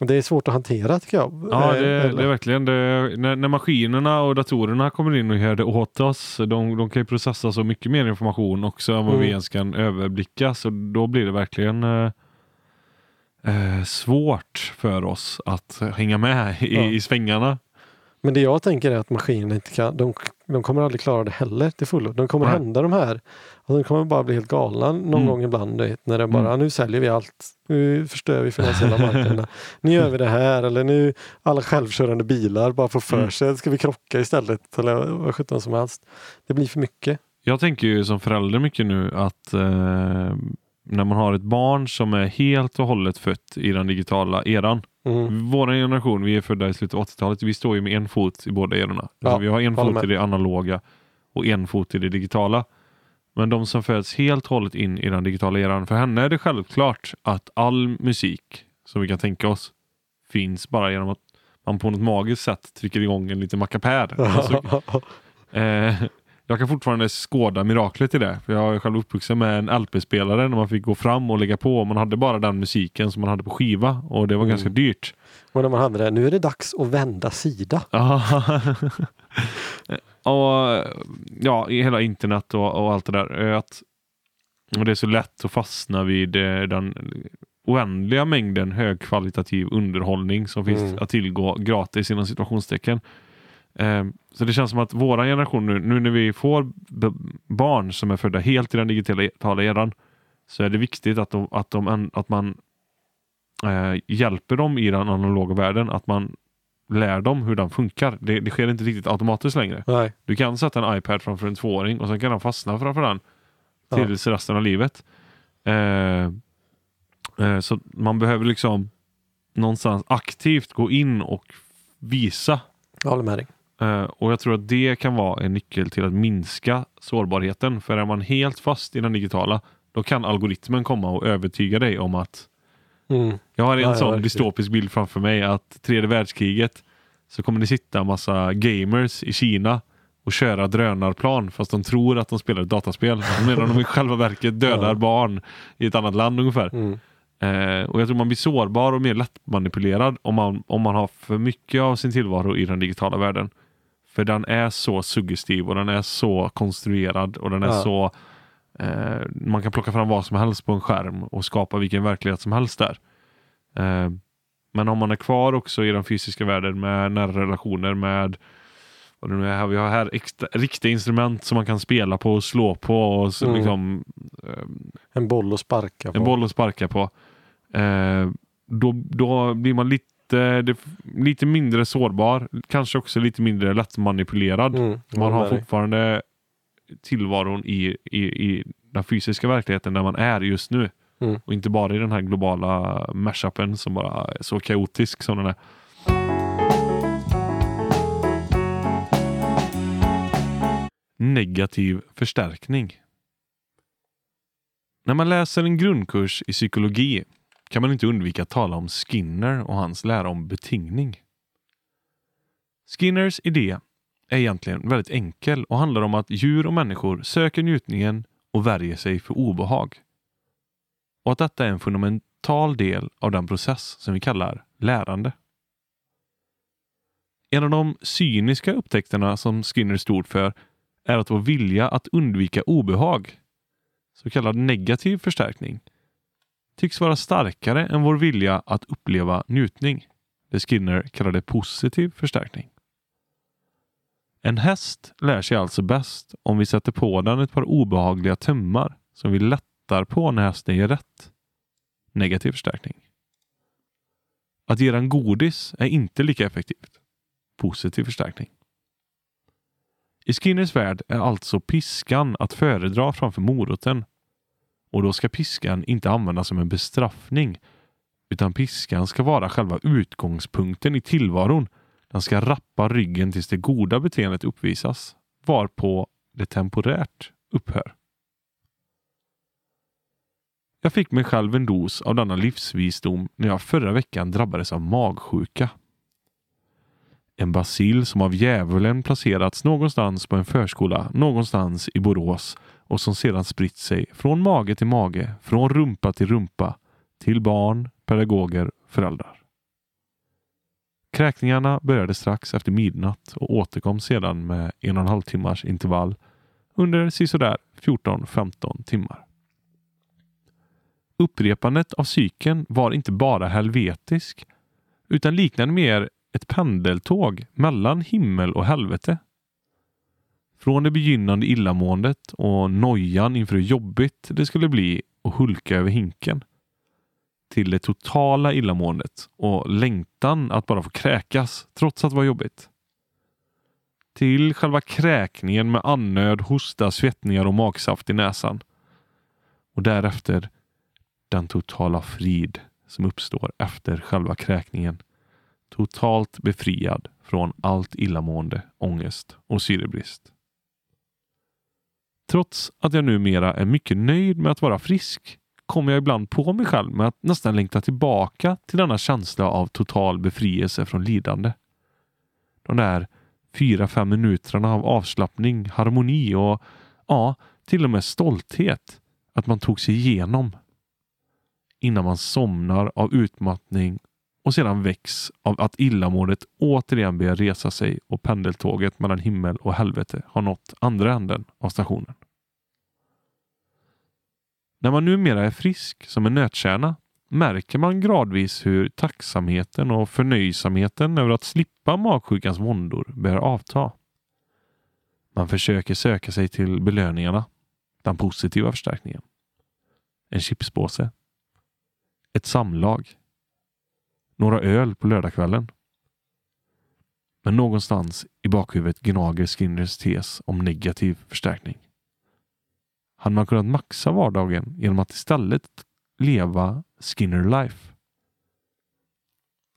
det är svårt att hantera tycker jag. Ja, Eh, det, eller- det är verkligen det. När, när maskinerna och datorerna kommer in och gör det åt oss, de, de kan ju processa så mycket mer information också än vad vi Mm. ens kan överblicka. Så då blir det verkligen eh, eh, svårt för oss att hänga med i, Ja. i svängarna. Men det jag tänker är att maskinen inte kan, de, de kommer aldrig klara det heller till fullo. De kommer Nej. hända de här. Och de kommer bara bli helt galna någon Mm. gång ibland. Vet, när det bara, Mm. nu säljer vi allt. Nu förstör vi finansiella marknaderna. Nu gör vi det här. Eller nu alla självkörande bilar bara får för Mm. sig. Ska vi krocka istället? Eller vad sjutton som helst. Det blir för mycket. Jag tänker ju som förälder mycket nu att eh, när man har ett barn som är helt och hållet fött i den digitala eran. Mm. Vår generation, vi är födda i slutet av 80-talet, vi står ju med en fot i båda erorna. Alltså Ja, vi har en fot i med. det analoga och en fot i det digitala. Men de som föds helt och hållet in i den digitala eran, för henne är det självklart att all musik som vi kan tänka oss finns bara genom att man på något magiskt sätt trycker igång en liten mackapär. Alltså, eh, jag kan fortfarande skåda miraklet i det. För jag är själv uppvuxen med en LP-spelare när man fick gå fram och lägga på. Man hade bara den musiken som man hade på skiva och det var Mm. ganska dyrt. och när man hade det, nu är det dags att vända sida. Och ja, i hela internet och, och allt det där. eh, Att, och det är så lätt att fastna vid eh, den oändliga mängden högkvalitativ underhållning som finns Mm. att tillgå gratis inom situationstecken. Eh, så det känns som att våra generation nu, nu när vi får barn som är födda helt i den digitala eran så är det viktigt att, de, att, de, att man eh, hjälper dem i den analoga världen. Att man lär dem hur den funkar. Det, det sker inte riktigt automatiskt längre. Nej. Du kan sätta en iPad framför en tvååring och sen kan han fastna framför den Ja. tills resten av livet. Eh, eh, så man behöver liksom någonstans aktivt gå in och visa. Jag håller med dig. Eh, och jag tror att det kan vara en nyckel till att minska sårbarheten. För är man helt fast i den digitala, då kan algoritmen komma och övertyga dig om att Mm. jag har en Ja, ja, sån verkligen. dystopisk bild framför mig att tredje världskriget så kommer det sitta massa gamers i Kina och köra drönarplan fast de tror att de spelar ett dataspel. Medan de i själva verket dödar Ja. barn i ett annat land ungefär. Mm. Eh, och jag tror man blir sårbar och mer lättmanipulerad om man, om man har för mycket av sin tillvaro i den digitala världen. För den är så suggestiv och den är så konstruerad och den är Ja. så eh, man kan plocka fram vad som helst på en skärm och skapa vilken verklighet som helst där. Eh, men om man är kvar också i den fysiska världen med nära relationer med vad det nu är, vi har här extra, riktiga instrument som man kan spela på och slå på och så, Mm. liksom, eh, En boll att sparka på. en boll att sparka på. Eh, då, då blir man lite, det, lite mindre sårbar, kanske också lite mindre lättmanipulerad. Mm. Man har fortfarande tillvaron i, i, i den fysiska verkligheten där man är just nu. Mm. Och inte bara i den här globala mashupen som bara är så kaotisk som den är. Negativ förstärkning. När man läser en grundkurs i psykologi kan man inte undvika att tala om Skinner och hans lära om betingning. Skinners idé är egentligen väldigt enkel och handlar om att djur och människor söker njutningen och värjer sig för obehag. Och att detta är en fundamental del av den process som vi kallar lärande. En av de cyniska upptäckterna som Skinner stod för är att vår vilja att undvika obehag, så kallad negativ förstärkning, tycks vara starkare än vår vilja att uppleva njutning. Det Skinner kallade positiv förstärkning. En häst lär sig alltså bäst om vi sätter på den ett par obehagliga tömmar som vi lättar på när hästen gör rätt. Negativ förstärkning. Att ge den godis är inte lika effektivt. Positiv förstärkning. I Skinners värld är alltså piskan att föredra framför moroten. Och då ska piskan inte användas som en bestraffning utan piskan ska vara själva utgångspunkten i tillvaron den ska rappa ryggen tills det goda beteendet uppvisas, varpå det temporärt upphör. Jag fick mig själv en dos av denna livsvisdom när jag förra veckan drabbades av magsjuka. En bacill som av djävulen placerats någonstans på en förskola någonstans i Borås och som sedan spritt sig från mage till mage, från rumpa till rumpa, till barn, pedagoger, föräldrar. Kräkningarna började strax efter midnatt och återkom sedan med en och en halv timmars intervall under sisådär 14-15 timmar. Upprepandet av cykeln var inte bara helvetisk utan liknade mer ett pendeltåg mellan himmel och helvete. Från det begynnande illamåendet och nojan inför hur jobbigt det skulle bli att hulka över hinken till det totala illamåendet och längtan att bara få kräkas trots att det var jobbigt. Till själva kräkningen med annöd, hosta, svettningar och magsaft i näsan. Och därefter den totala frid som uppstår efter själva kräkningen. Totalt befriad från allt illamående, ångest och syrebrist. Trots att jag numera är mycket nöjd med att vara frisk kommer jag ibland på mig själv med att nästan längta tillbaka till denna känsla av total befrielse från lidande. De där fyra, fem minuterna av avslappning, harmoni och ja, till och med stolthet att man tog sig igenom. Innan man somnar av utmattning och sedan väcks av att illamåendet återigen börjar resa sig och pendeltåget mellan himmel och helvete har nått andra änden av stationen. När man numera är frisk som en nötkärna märker man gradvis hur tacksamheten och förnöjsamheten över att slippa magsjukans våndor börjar avta. Man försöker söka sig till belöningarna, den positiva förstärkningen. En chipspåse. Ett samlag några öl på lördagskvällen. Men någonstans i bakhuvudet gnager Skinners tes om negativ förstärkning. Hade man kunnat maxa vardagen genom att istället leva Skinner life?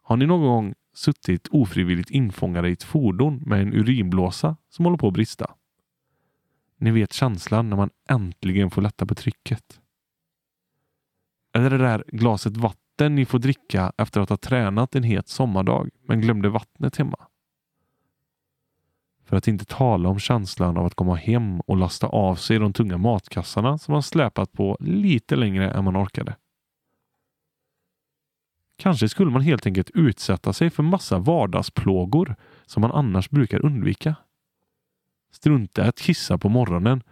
Har ni någon gång suttit ofrivilligt infångade i ett fordon med en urinblåsa som håller på att brista? Ni vet känslan när man äntligen får lätta på trycket. Eller det där glaset vatten ni får dricka efter att ha tränat en het sommardag men glömde vattnet hemma. För att inte tala om känslan av att komma hem och lasta av sig de tunga matkassarna som man släpat på lite längre än man orkade. Kanske skulle man helt enkelt utsätta sig för massa vardagsplågor som man annars brukar undvika. Strunta att kissa på morgonen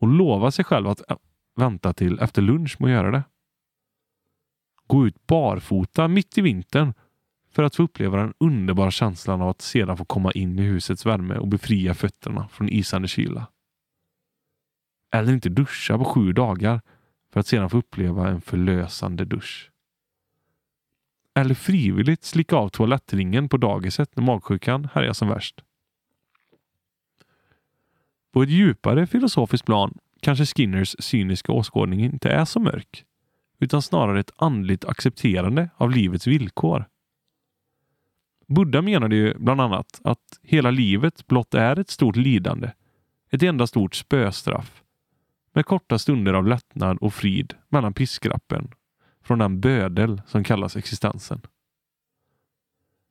och lova sig själv att äh, vänta till efter lunch med att göra det. Gå ut barfota mitt i vintern för att få uppleva den underbara känslan av att sedan få komma in i husets värme och befria fötterna från isande kyla. Eller inte duscha på sju dagar för att sedan få uppleva en förlösande dusch. Eller frivilligt slicka av toalettringen på dagiset när magsjukan härjar som värst. På ett djupare filosofiskt plan kanske Skinners cyniska åskådning inte är så mörk, utan snarare ett andligt accepterande av livets villkor. Buddha menade ju bland annat att hela livet blott är ett stort lidande, ett enda stort spöstraff, med korta stunder av lättnad och frid mellan piskrappen från den bödel som kallas existensen.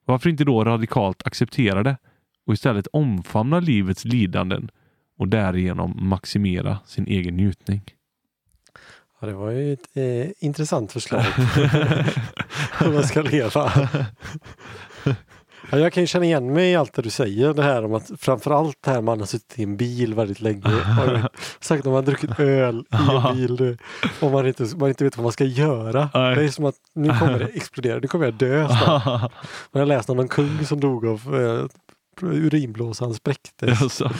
Varför inte då radikalt acceptera det och istället omfamna livets lidanden och därigenom maximera sin egen njutning? Ja, det var ju ett eh, intressant förslag. Hur man ska leva. Ja, jag kan ju känna igen mig i allt det du säger. Det här om att framförallt det här man har suttit i en bil väldigt länge. Sagt om man har druckit öl i en bil och man inte, man inte vet vad man ska göra. Det är som att nu kommer det explodera, nu kommer jag dö snart. Man har läst om någon kung som dog av eh, urinblåsan spräcktes. Alltså,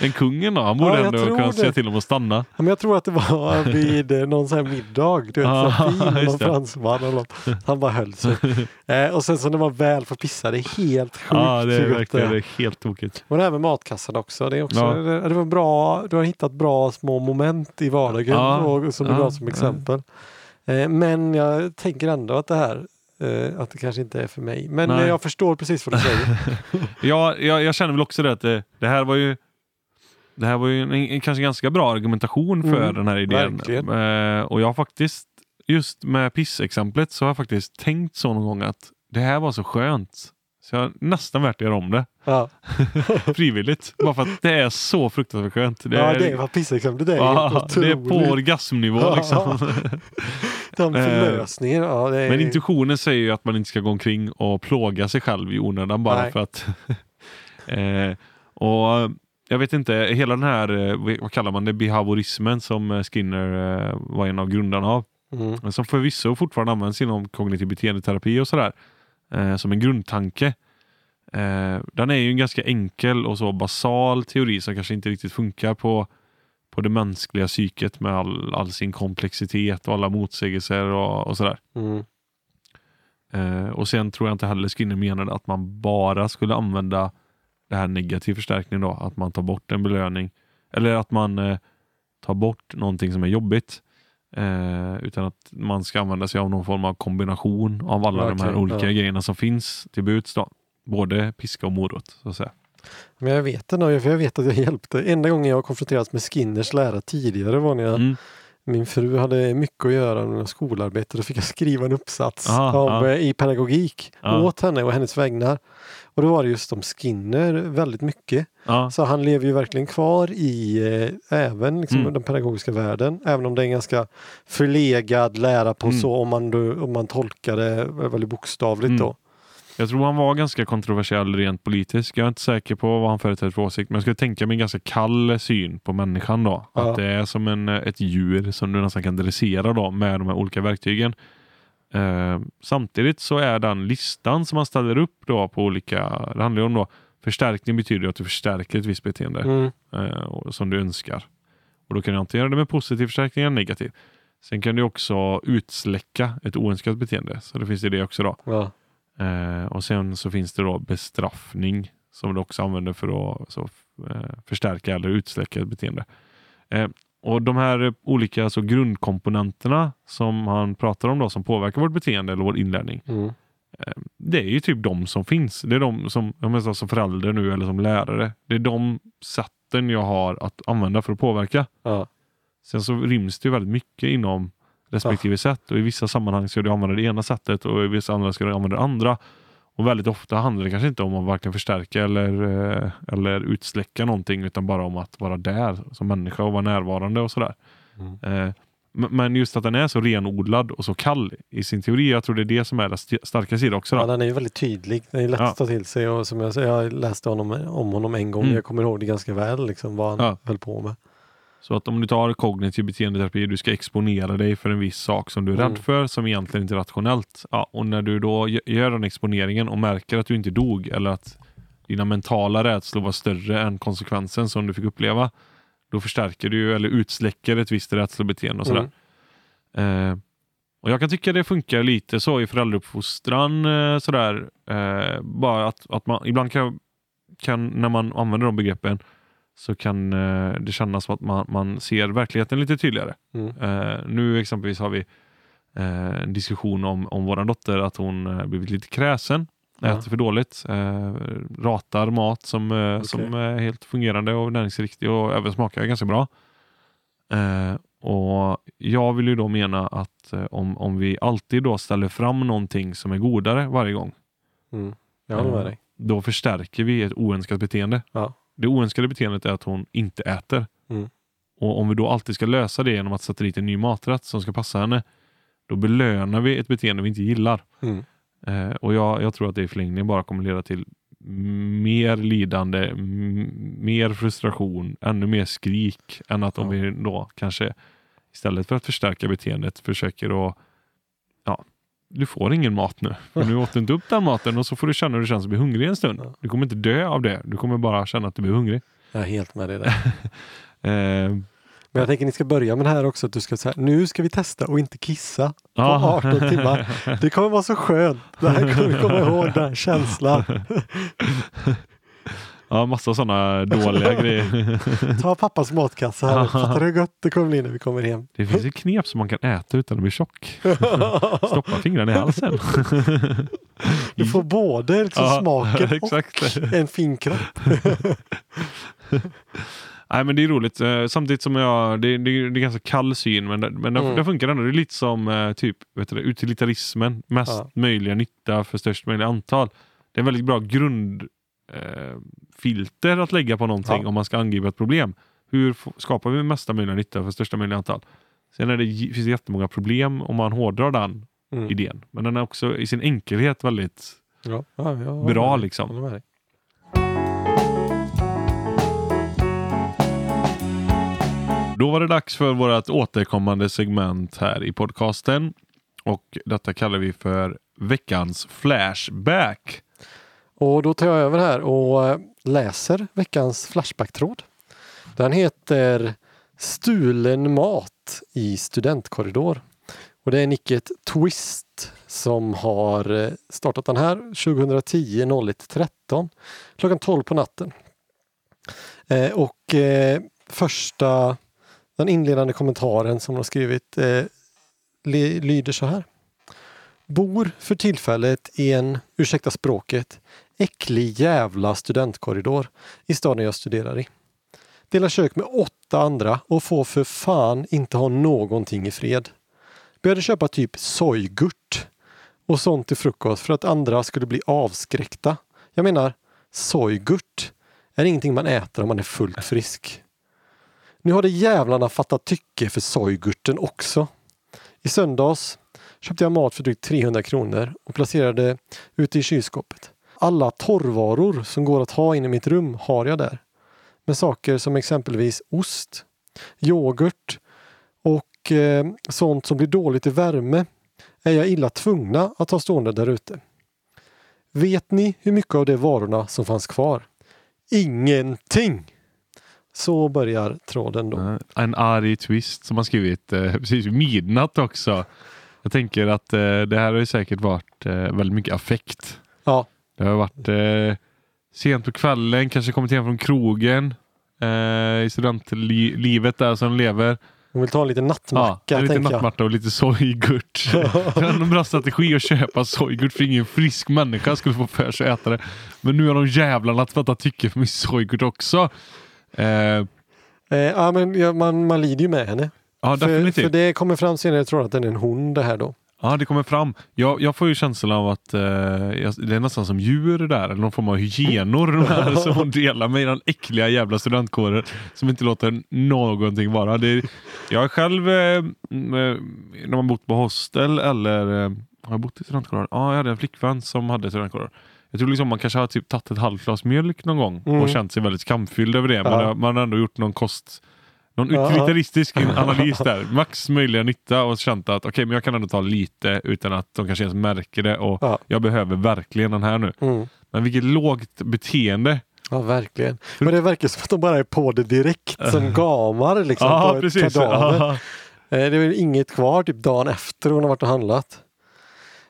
en kungen då? Han borde Ja, ändå kunna säga till dem att stanna. Ja, Men jag tror att det var vid eh, någon sån här middag, du vet, Ja, så fin, någon fransman eller något. Han bara höll sig. Eh, och sen så när man väl får pissa, det är helt sjukt Ja, det är verkligen det är. helt tokigt. Och det här med matkassen också. Det, är också Ja. det, det var bra, du har hittat bra små moment i vardagen Ja, och, som du ja, som exempel. Eh, men jag tänker ändå att det här eh, att det kanske inte är för mig. Men Nej. eh, jag förstår precis vad du säger. Ja, jag, jag känner väl också det att det, det här var ju det här var ju en, en kanske ganska bra argumentation för Mm, den här idén. Eh, och jag har faktiskt, just med pissexemplet, så har jag faktiskt tänkt så någon gång att det här var så skönt. Så jag har nästan värt att göra om det. Ja, Frivilligt. Bara för att det är så fruktansvärt skönt. Det ja är, det var pissexemplet. Det är ja, det är på orgasmnivå Ja. liksom. Den Eh, förlösningen. Ja, är, Men intuitionen säger ju att man inte ska gå omkring och plåga sig själv i onödan bara Nej. för att... eh, och Jag vet inte, hela den här, eh, vad kallar man det, behaviorismen som eh, Skinner eh, var en av grundarna av. Mm. Som förvisso fortfarande används inom kognitiv beteendeterapi och sådär. Eh, som en grundtanke. Eh, den är ju en ganska enkel och så basal teori som kanske inte riktigt funkar på, på det mänskliga psyket med all, all sin komplexitet och alla motsägelser och, och sådär. Mm. Eh, och sen tror jag inte heller Skinner menade att man bara skulle använda det här negativ förstärkning då, att man tar bort en belöning. Eller att man eh, tar bort någonting som är jobbigt. Eh, utan att man ska använda sig av någon form av kombination av alla de här Verkligen, olika ja. grejerna som finns till buds. Då. Både piska och morot. Så att säga. Men jag vet det för jag vet att jag hjälpte. Enda gången jag konfronterats med Skinners lära tidigare var när jag, Mm. Min fru hade mycket att göra med skolarbete. Då fick jag skriva en uppsats Aha, om, ja. eh, i pedagogik Ja. åt henne och hennes vägnar. Och då var det just om Skinner väldigt mycket. Ja. Så han lever ju verkligen kvar i eh, även liksom, Mm. den pedagogiska världen. Även om det är en ganska förlegad lära på Mm. så om man, om man tolkar det väldigt bokstavligt Mm. då. Jag tror han var ganska kontroversiell rent politisk. Jag är inte säker på vad han företräder för åsikt, men jag skulle tänka mig en ganska kall syn på människan då. Ja. Att det är som en, ett djur som du nästan kan dressera då med de här olika verktygen. Eh, samtidigt så är den listan som man ställer upp då på olika, det handlar ju om då, förstärkning betyder att du förstärker ett visst beteende Mm. eh, och- som du önskar. Och Då kan du antingen göra det med positiv förstärkning eller negativ. Sen kan du också utsläcka ett oönskat beteende. Så det finns det också då. Ja. Eh, och sen så finns det då bestraffning som du också använder för att så, eh, förstärka eller utsläcka ett beteende. Eh, och De här olika alltså, grundkomponenterna som han pratar om då, som påverkar vårt beteende eller vår inlärning. Mm. Eh, det är ju typ de som finns. Det är de som, jag menar, som förälder nu eller som lärare. Det är de sätten jag har att använda för att påverka. Ja. Sen så ryms det ju väldigt mycket inom respektive sätt och i vissa sammanhang ska du använda det ena sättet och i vissa andra ska du använda det andra. Och väldigt ofta handlar det kanske inte om att varken förstärka eller, eh, eller utsläcka någonting utan bara om att vara där som människa och vara närvarande och sådär. Mm. Eh, Men just att den är så renodlad och så kall i sin teori, jag tror det är det som är dess st- starka sida också. Ja, Då. den är ju väldigt tydlig. Den är lätt Ja. att ta till sig och som jag jag läste honom, om honom en gång. Mm. Jag kommer ihåg det ganska väl, liksom, vad han Ja. höll på med. Så att om du tar kognitiv beteendeterapi, du ska exponera dig för en viss sak som du är Mm. rädd för, som egentligen inte är rationellt. Ja, och när du då gö- gör den exponeringen och märker att du inte dog eller att dina mentala rädslor var större än konsekvensen som du fick uppleva, då förstärker du eller utsläcker ett visst rädslobeteende och sådär. Mm. Eh, och Jag kan tycka det funkar lite så i föräldrauppfostran. Eh, sådär, eh, bara att, att man ibland kan, kan, när man använder de begreppen, så kan eh, det kännas som att man, man ser verkligheten lite tydligare. Mm. Eh, nu exempelvis har vi eh, en diskussion om, om vår dotter, att hon blivit lite kräsen, Ja. äter för dåligt, ratar mat som, eh, som är helt fungerande och näringsriktig och även smakar ganska bra. Och Jag vill ju då mena att om, om vi alltid då ställer fram någonting som är godare varje gång, Mm. Då förstärker vi ett oönskat beteende. Ja. Det oönskade beteendet är att hon inte äter. Mm. Och Om vi då alltid ska lösa det genom att sätta dit en ny maträtt som ska passa henne, då belönar vi ett beteende vi inte gillar. Mm. Eh, och jag, jag tror att det i förlängningen bara kommer leda till mer lidande, mer frustration, ännu mer skrik än att om Ja. vi då kanske istället för att förstärka beteendet försöker att ja, du får ingen mat nu. För nu åt du inte upp den maten och så får du känna hur det känns att bli hungrig en stund. Du kommer inte dö av det. Du kommer bara känna att du blir hungrig. Jag är helt med dig där. Eh, Men jag tänker ni ska börja med det här också. Att du ska säga, nu ska vi testa och inte kissa på ja. 18 timmar. Det kommer vara så skönt. Det här kommer du komma ihåg, den känslan. ja, massa sådana dåliga grejer. Ta pappas matkasse här. Fattar du hur gött det kommer bli när vi kommer hem? Det finns ett knep som man kan äta utan att bli tjock. Stoppa fingrarna i halsen. Du får både liksom Ja, smaken exakt. och en fin kropp. Nej men det är roligt. Eh, Samtidigt som jag, det, det, det är ganska kall syn men, det, men Mm. det funkar ändå. Det är lite som eh, typ vet du, utilitarismen. Mest Ja. möjliga nytta för störst möjliga antal. Det är en väldigt bra grundfilter eh, filter att lägga på någonting Ja. om man ska angripa ett problem. Hur skapar vi mesta möjliga nytta för största möjliga antal? Sen är det, finns det jättemånga problem om man hårdrar den Mm. idén. Men den är också i sin enkelhet väldigt Ja, ja, bra liksom. Då var det dags för vårt återkommande segment här i podcasten. Och detta kallar vi för veckans Flashback. Och då tar jag över här och eh, läser veckans Flashback-tråd. Den heter Stulen mat i studentkorridor. Och det är nicket Twist som har eh, startat den här 2010 01.13 klockan 12 på natten. Eh, och eh, första, den inledande kommentaren som de har skrivit eh, lyder så här. Bor för tillfället i en, ursäkta språket, äcklig jävla studentkorridor i staden jag studerar i. Delar kök med åtta andra och får för fan inte ha någonting i fred. Började köpa typ sojgurt och sånt till frukost för att andra skulle bli avskräckta. Jag menar, sojgurt är ingenting man äter om man är fullt frisk. Nu hade jävlarna fattat tycke för sojgurten också. I söndags köpte jag mat för drygt 300 kronor och placerade ute i kylskåpet. Alla torrvaror som går att ha inne i mitt rum har jag där. Med saker som exempelvis ost, yoghurt och eh, sånt som blir dåligt i värme är jag illa tvungna att ha stående där ute. Vet ni hur mycket av de varorna som fanns kvar? Ingenting! Så börjar tråden då. En arg twist som har skrivit eh, precis midnatt också. Jag tänker att eh, det här har ju säkert varit eh, väldigt mycket affekt. Ja. Det har varit eh, sent på kvällen, kanske kommit hem från krogen. Eh, I studentlivet där som lever. Hon vill ta en liten nattmacka. Ja, lite nattmatta och lite sojgurt. det är en bra strategi att köpa sojgurt för ingen frisk människa skulle få för sig att äta det. Men nu har de jävlarna fattat tycke för min sojgurt också. Eh, Eh, ja, men ja, man, man lider ju med henne. ja, För, definitivt. för det kommer fram senare, jag tror att den är en hon det här då. Ja, det kommer fram. Jag, jag får ju känslan av att eh, det är nästan som djur där, eller någon form av hyenor de här som delar med i den äckliga jävla studentkåren som inte låter någonting vara. Det är, jag själv, eh, eh, när man bott på hostel eller eh, har jag bott i studentkårer? Ja, jag hade en flickvän som hade studentkårer. Jag tror liksom man kanske har typ tagit ett halvt glas mjölk någon gång Mm. och känt sig väldigt skamfylld över det. Man, Ja. har, man har ändå gjort någon kost någon utilitaristisk analys där. Max möjliga nytta och känt att okej, men jag kan ändå ta lite utan att de kanske ens märker det och Ja. jag behöver verkligen den här nu. Mm. Men vilket lågt beteende. Ja, verkligen. Men det verkar som att de bara är på det direkt som gamar liksom, på ett precis. kadaver. Ja. Eh, Det är väl inget kvar typ dagen efter hon har varit och handlat.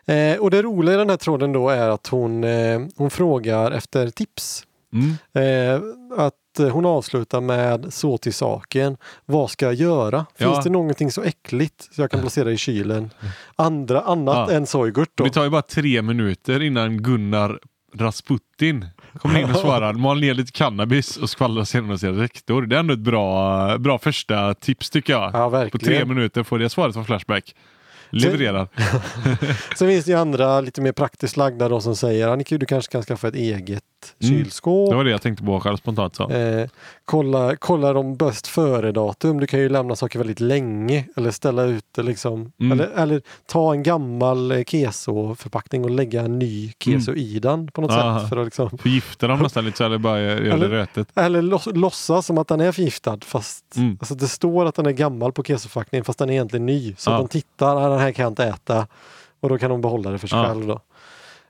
Eh, och det roliga i den här tråden då är att hon, eh, hon frågar efter tips. Mm. Eh, att hon avslutar med så till saken. Vad ska jag göra? Finns Ja. det någonting så äckligt så jag kan placera i kylen? Andra, annat Ja. än sojgurt då? Det tar ju bara tre minuter innan Gunnar Rasputin kommer in och svarar. Mal ner lite cannabis och skvallrar sedan med sin rektor. Det är ändå ett bra, bra första tips tycker jag. Ja, På tre minuter får det svaret från Flashback. Levererar. Sen finns det ju andra lite mer praktiskt lagda då som säger Annika du kanske kan skaffa ett eget Mm. kylskåp. Det var det jag tänkte på själv spontant. Så. Eh, kolla, kolla de bäst före-datum. Du kan ju lämna saker väldigt länge eller ställa ut det liksom. Mm. Eller, eller ta en gammal eh, keso-förpackning och lägga en ny keso i den på något Aha. sätt. För att liksom, Förgiftar dem nästan lite så eller bara gör det rötet. eller låts, låtsas som att den är förgiftad fast Mm. alltså det står att den är gammal på kesoförpackningen fast den är egentligen ny. Så Ja. de tittar, "Ah, den här kan jag inte äta. Och då kan de behålla det för sig Ja. själv. Då.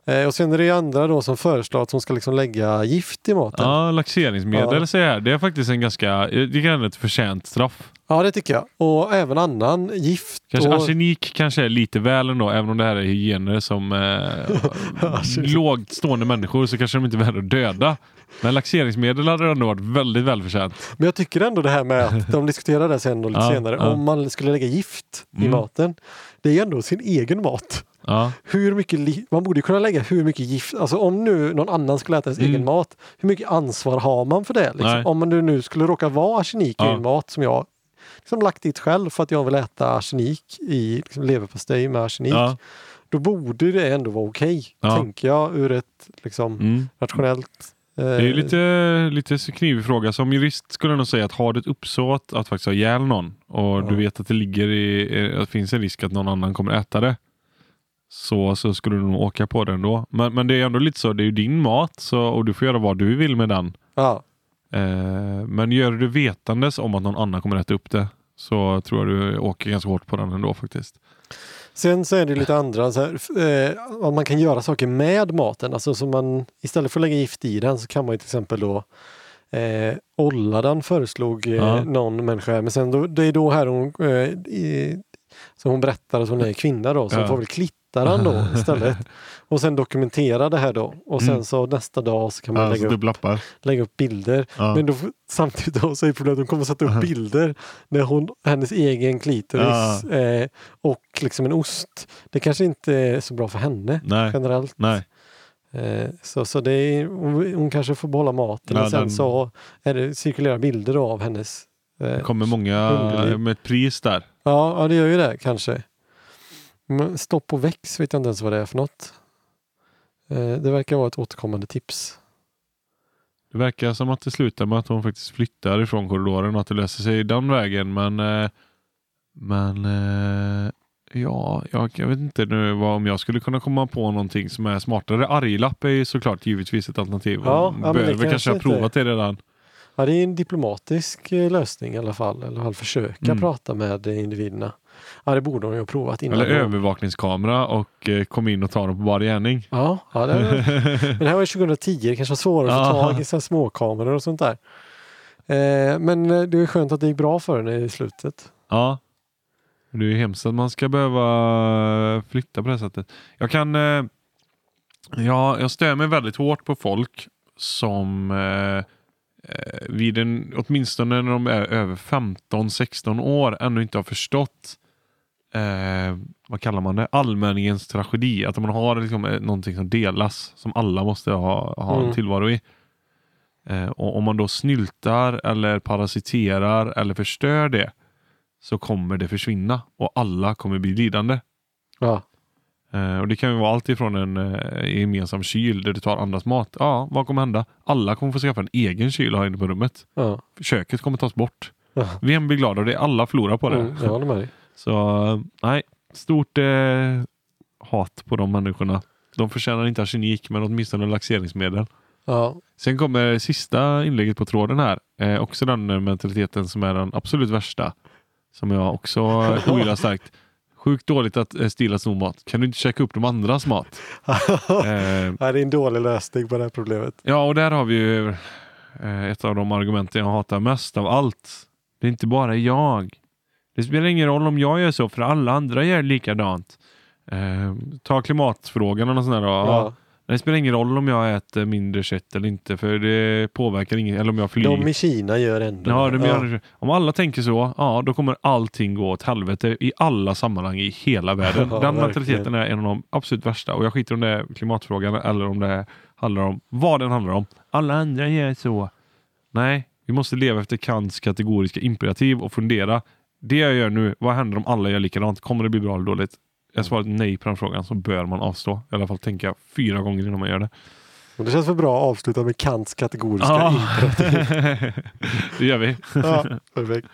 Eh, och sen är det andra då som föreslår att hon ska liksom lägga gift i maten. Ja, laxeringsmedel Ja. säger jag. Det är faktiskt en ganska, det är ett förtjänt straff. Ja, det tycker jag. Och även annan gift. Kanske och, arsenik kanske är lite väl ändå, även om det här är hygiener som eh, lågt stående människor så kanske de inte är värda att döda. Men laxeringsmedel hade ändå varit väldigt välförtjänt. Men jag tycker ändå det här med att de diskuterar det sen och lite Ja, senare. ja. Om man skulle lägga gift i Mm. maten. Det är ju ändå sin egen mat. Ja, Hur mycket man borde kunna lägga hur mycket gift, alltså om nu någon annan skulle äta ens Mm. egen mat. Hur mycket ansvar har man för det? Liksom? Om man nu, skulle råka vara arsenik i Ja. en mat som jag liksom lagt dit själv för att jag vill äta arsenik i liksom, leverpastej med arsenik. ja. Då borde det ändå vara okej, Ja. tänker jag, ur ett liksom, Mm. rationellt eh, Det är ju lite, lite knivig fråga. Som jurist skulle jag nog säga att har du ett uppsåt att faktiskt ha ihjäl någon och Ja. du vet att det ligger i, eh, att det finns en risk att någon annan kommer äta det. Så, så skulle du nog åka på det ändå. Men, men det är ändå lite så, det är ju din mat så, och du får göra vad du vill med den. Ja, Eh, men gör du vetandes om att någon annan kommer äta upp det så tror jag du åker ganska hårt på den ändå faktiskt. Sen så är det lite andra, så här, eh, om man kan göra saker med maten. Alltså så man, istället för att lägga gift i den så kan man till exempel då eh, olla den föreslog eh, Ja. någon människa. Men sen då, det är då här hon, eh, i, så hon berättar att hon är kvinna då, så Ja. hon får väl klitta den då istället. Och sen dokumentera det här då. Och sen Mm. så nästa dag så kan man lägga, upp, lägga upp bilder. Ja. Men då, samtidigt då så är problemet att de kommer sätta upp bilder när hon, hennes egen klitoris eh, och liksom en ost. Det kanske inte är så bra för henne Nej, generellt. nej. Eh, så så det är, hon, hon kanske får behålla maten Ja, men sen den- så är det, cirkulerar bilder av hennes eh, Det kommer många underliv. med ett pris där. Ja, ja, det gör ju det kanske. Stopp och väx vet jag inte ens vad det är för något. Eh, det verkar vara ett återkommande tips. Det verkar som att det slutar med att hon faktiskt flyttar ifrån korridoren och att det löser sig den vägen. Men, eh, men eh, ja, jag, jag vet inte nu vad, om jag skulle kunna komma på någonting som är smartare. Arglapp är ju såklart givetvis ett alternativ. Ja, ja, bör kanske kanske ha inte- provat det redan. Ja, det är en diplomatisk lösning i alla fall. Eller i alla fall försöka Mm. prata med individerna. Ja, det borde de ju ha provat innan. Eller övervakningskamera och eh, kom in och ta dem på bar gärning. Ja, ja det men det här var ju 2010. Det kanske var svårare att få tag i så småkameror och sånt där. Eh, men eh, det är skönt att det gick bra för henne i slutet. Ja, Det är ju hemskt att man ska behöva flytta på det sättet. Jag kan... Eh, ja, jag stör mig väldigt hårt på folk som eh, vid en, åtminstone när de är över 15-16 år ännu inte har förstått eh, vad kallar man det? Allmänningens tragedi. Att man har liksom eh, någonting som delas, som alla måste ha, ha Mm. en tillvaro i. Eh, och om man då snyltar eller parasiterar eller förstör det så kommer det försvinna och alla kommer bli lidande. Ja. Eh, och Det kan ju vara allt ifrån en eh, gemensam kyl där du tar andras mat. Ja, vad kommer hända? Alla kommer få skaffa en egen kyl och ha inne på rummet. Ja. Köket kommer tas bort. Ja. Vem blir glad av det? Alla förlorar på det. Mm, jag håller med dig. Så nej, stort eh, hat på de människorna. De förtjänar inte arsenik men åtminstone laxeringsmedel. Ja. Sen kommer sista inlägget på tråden här. Eh, också den eh, mentaliteten som är den absolut värsta. Som jag också ogillar starkt. Sjukt dåligt att eh, stila stor mat. Kan du inte käka upp de andras mat? Eh, det är en dålig lösning på det här problemet. ja, och där har vi ju eh, ett av de argumenten jag hatar mest av allt. Det är inte bara jag. Det spelar ingen roll om jag gör så, för alla andra gör likadant. Eh, ta klimatfrågan och sånt där. då. Ja. Ja. Det spelar ingen roll om jag äter mindre kött eller inte, för det påverkar ingen. Eller om jag flyger. De i Kina gör ändå Ja, de gör det. Om alla tänker så, ja, då kommer allting gå åt helvete i alla sammanhang i hela världen. Ja, Den mentaliteten är en av de absolut värsta. Och jag skiter om det är klimatfrågan eller om det handlar om vad den handlar om. Alla andra gör så. Nej, vi måste leva efter Kants kategoriska imperativ och fundera. Det jag gör nu, vad händer om alla gör likadant? Kommer det bli bra eller dåligt? Jag svarar nej på den frågan så bör man avstå. I alla fall tänka fyra gånger innan man gör det. Och det känns för bra att avsluta med Kants kategoriska Ja. imperativ. det gör vi. Ja, perfekt.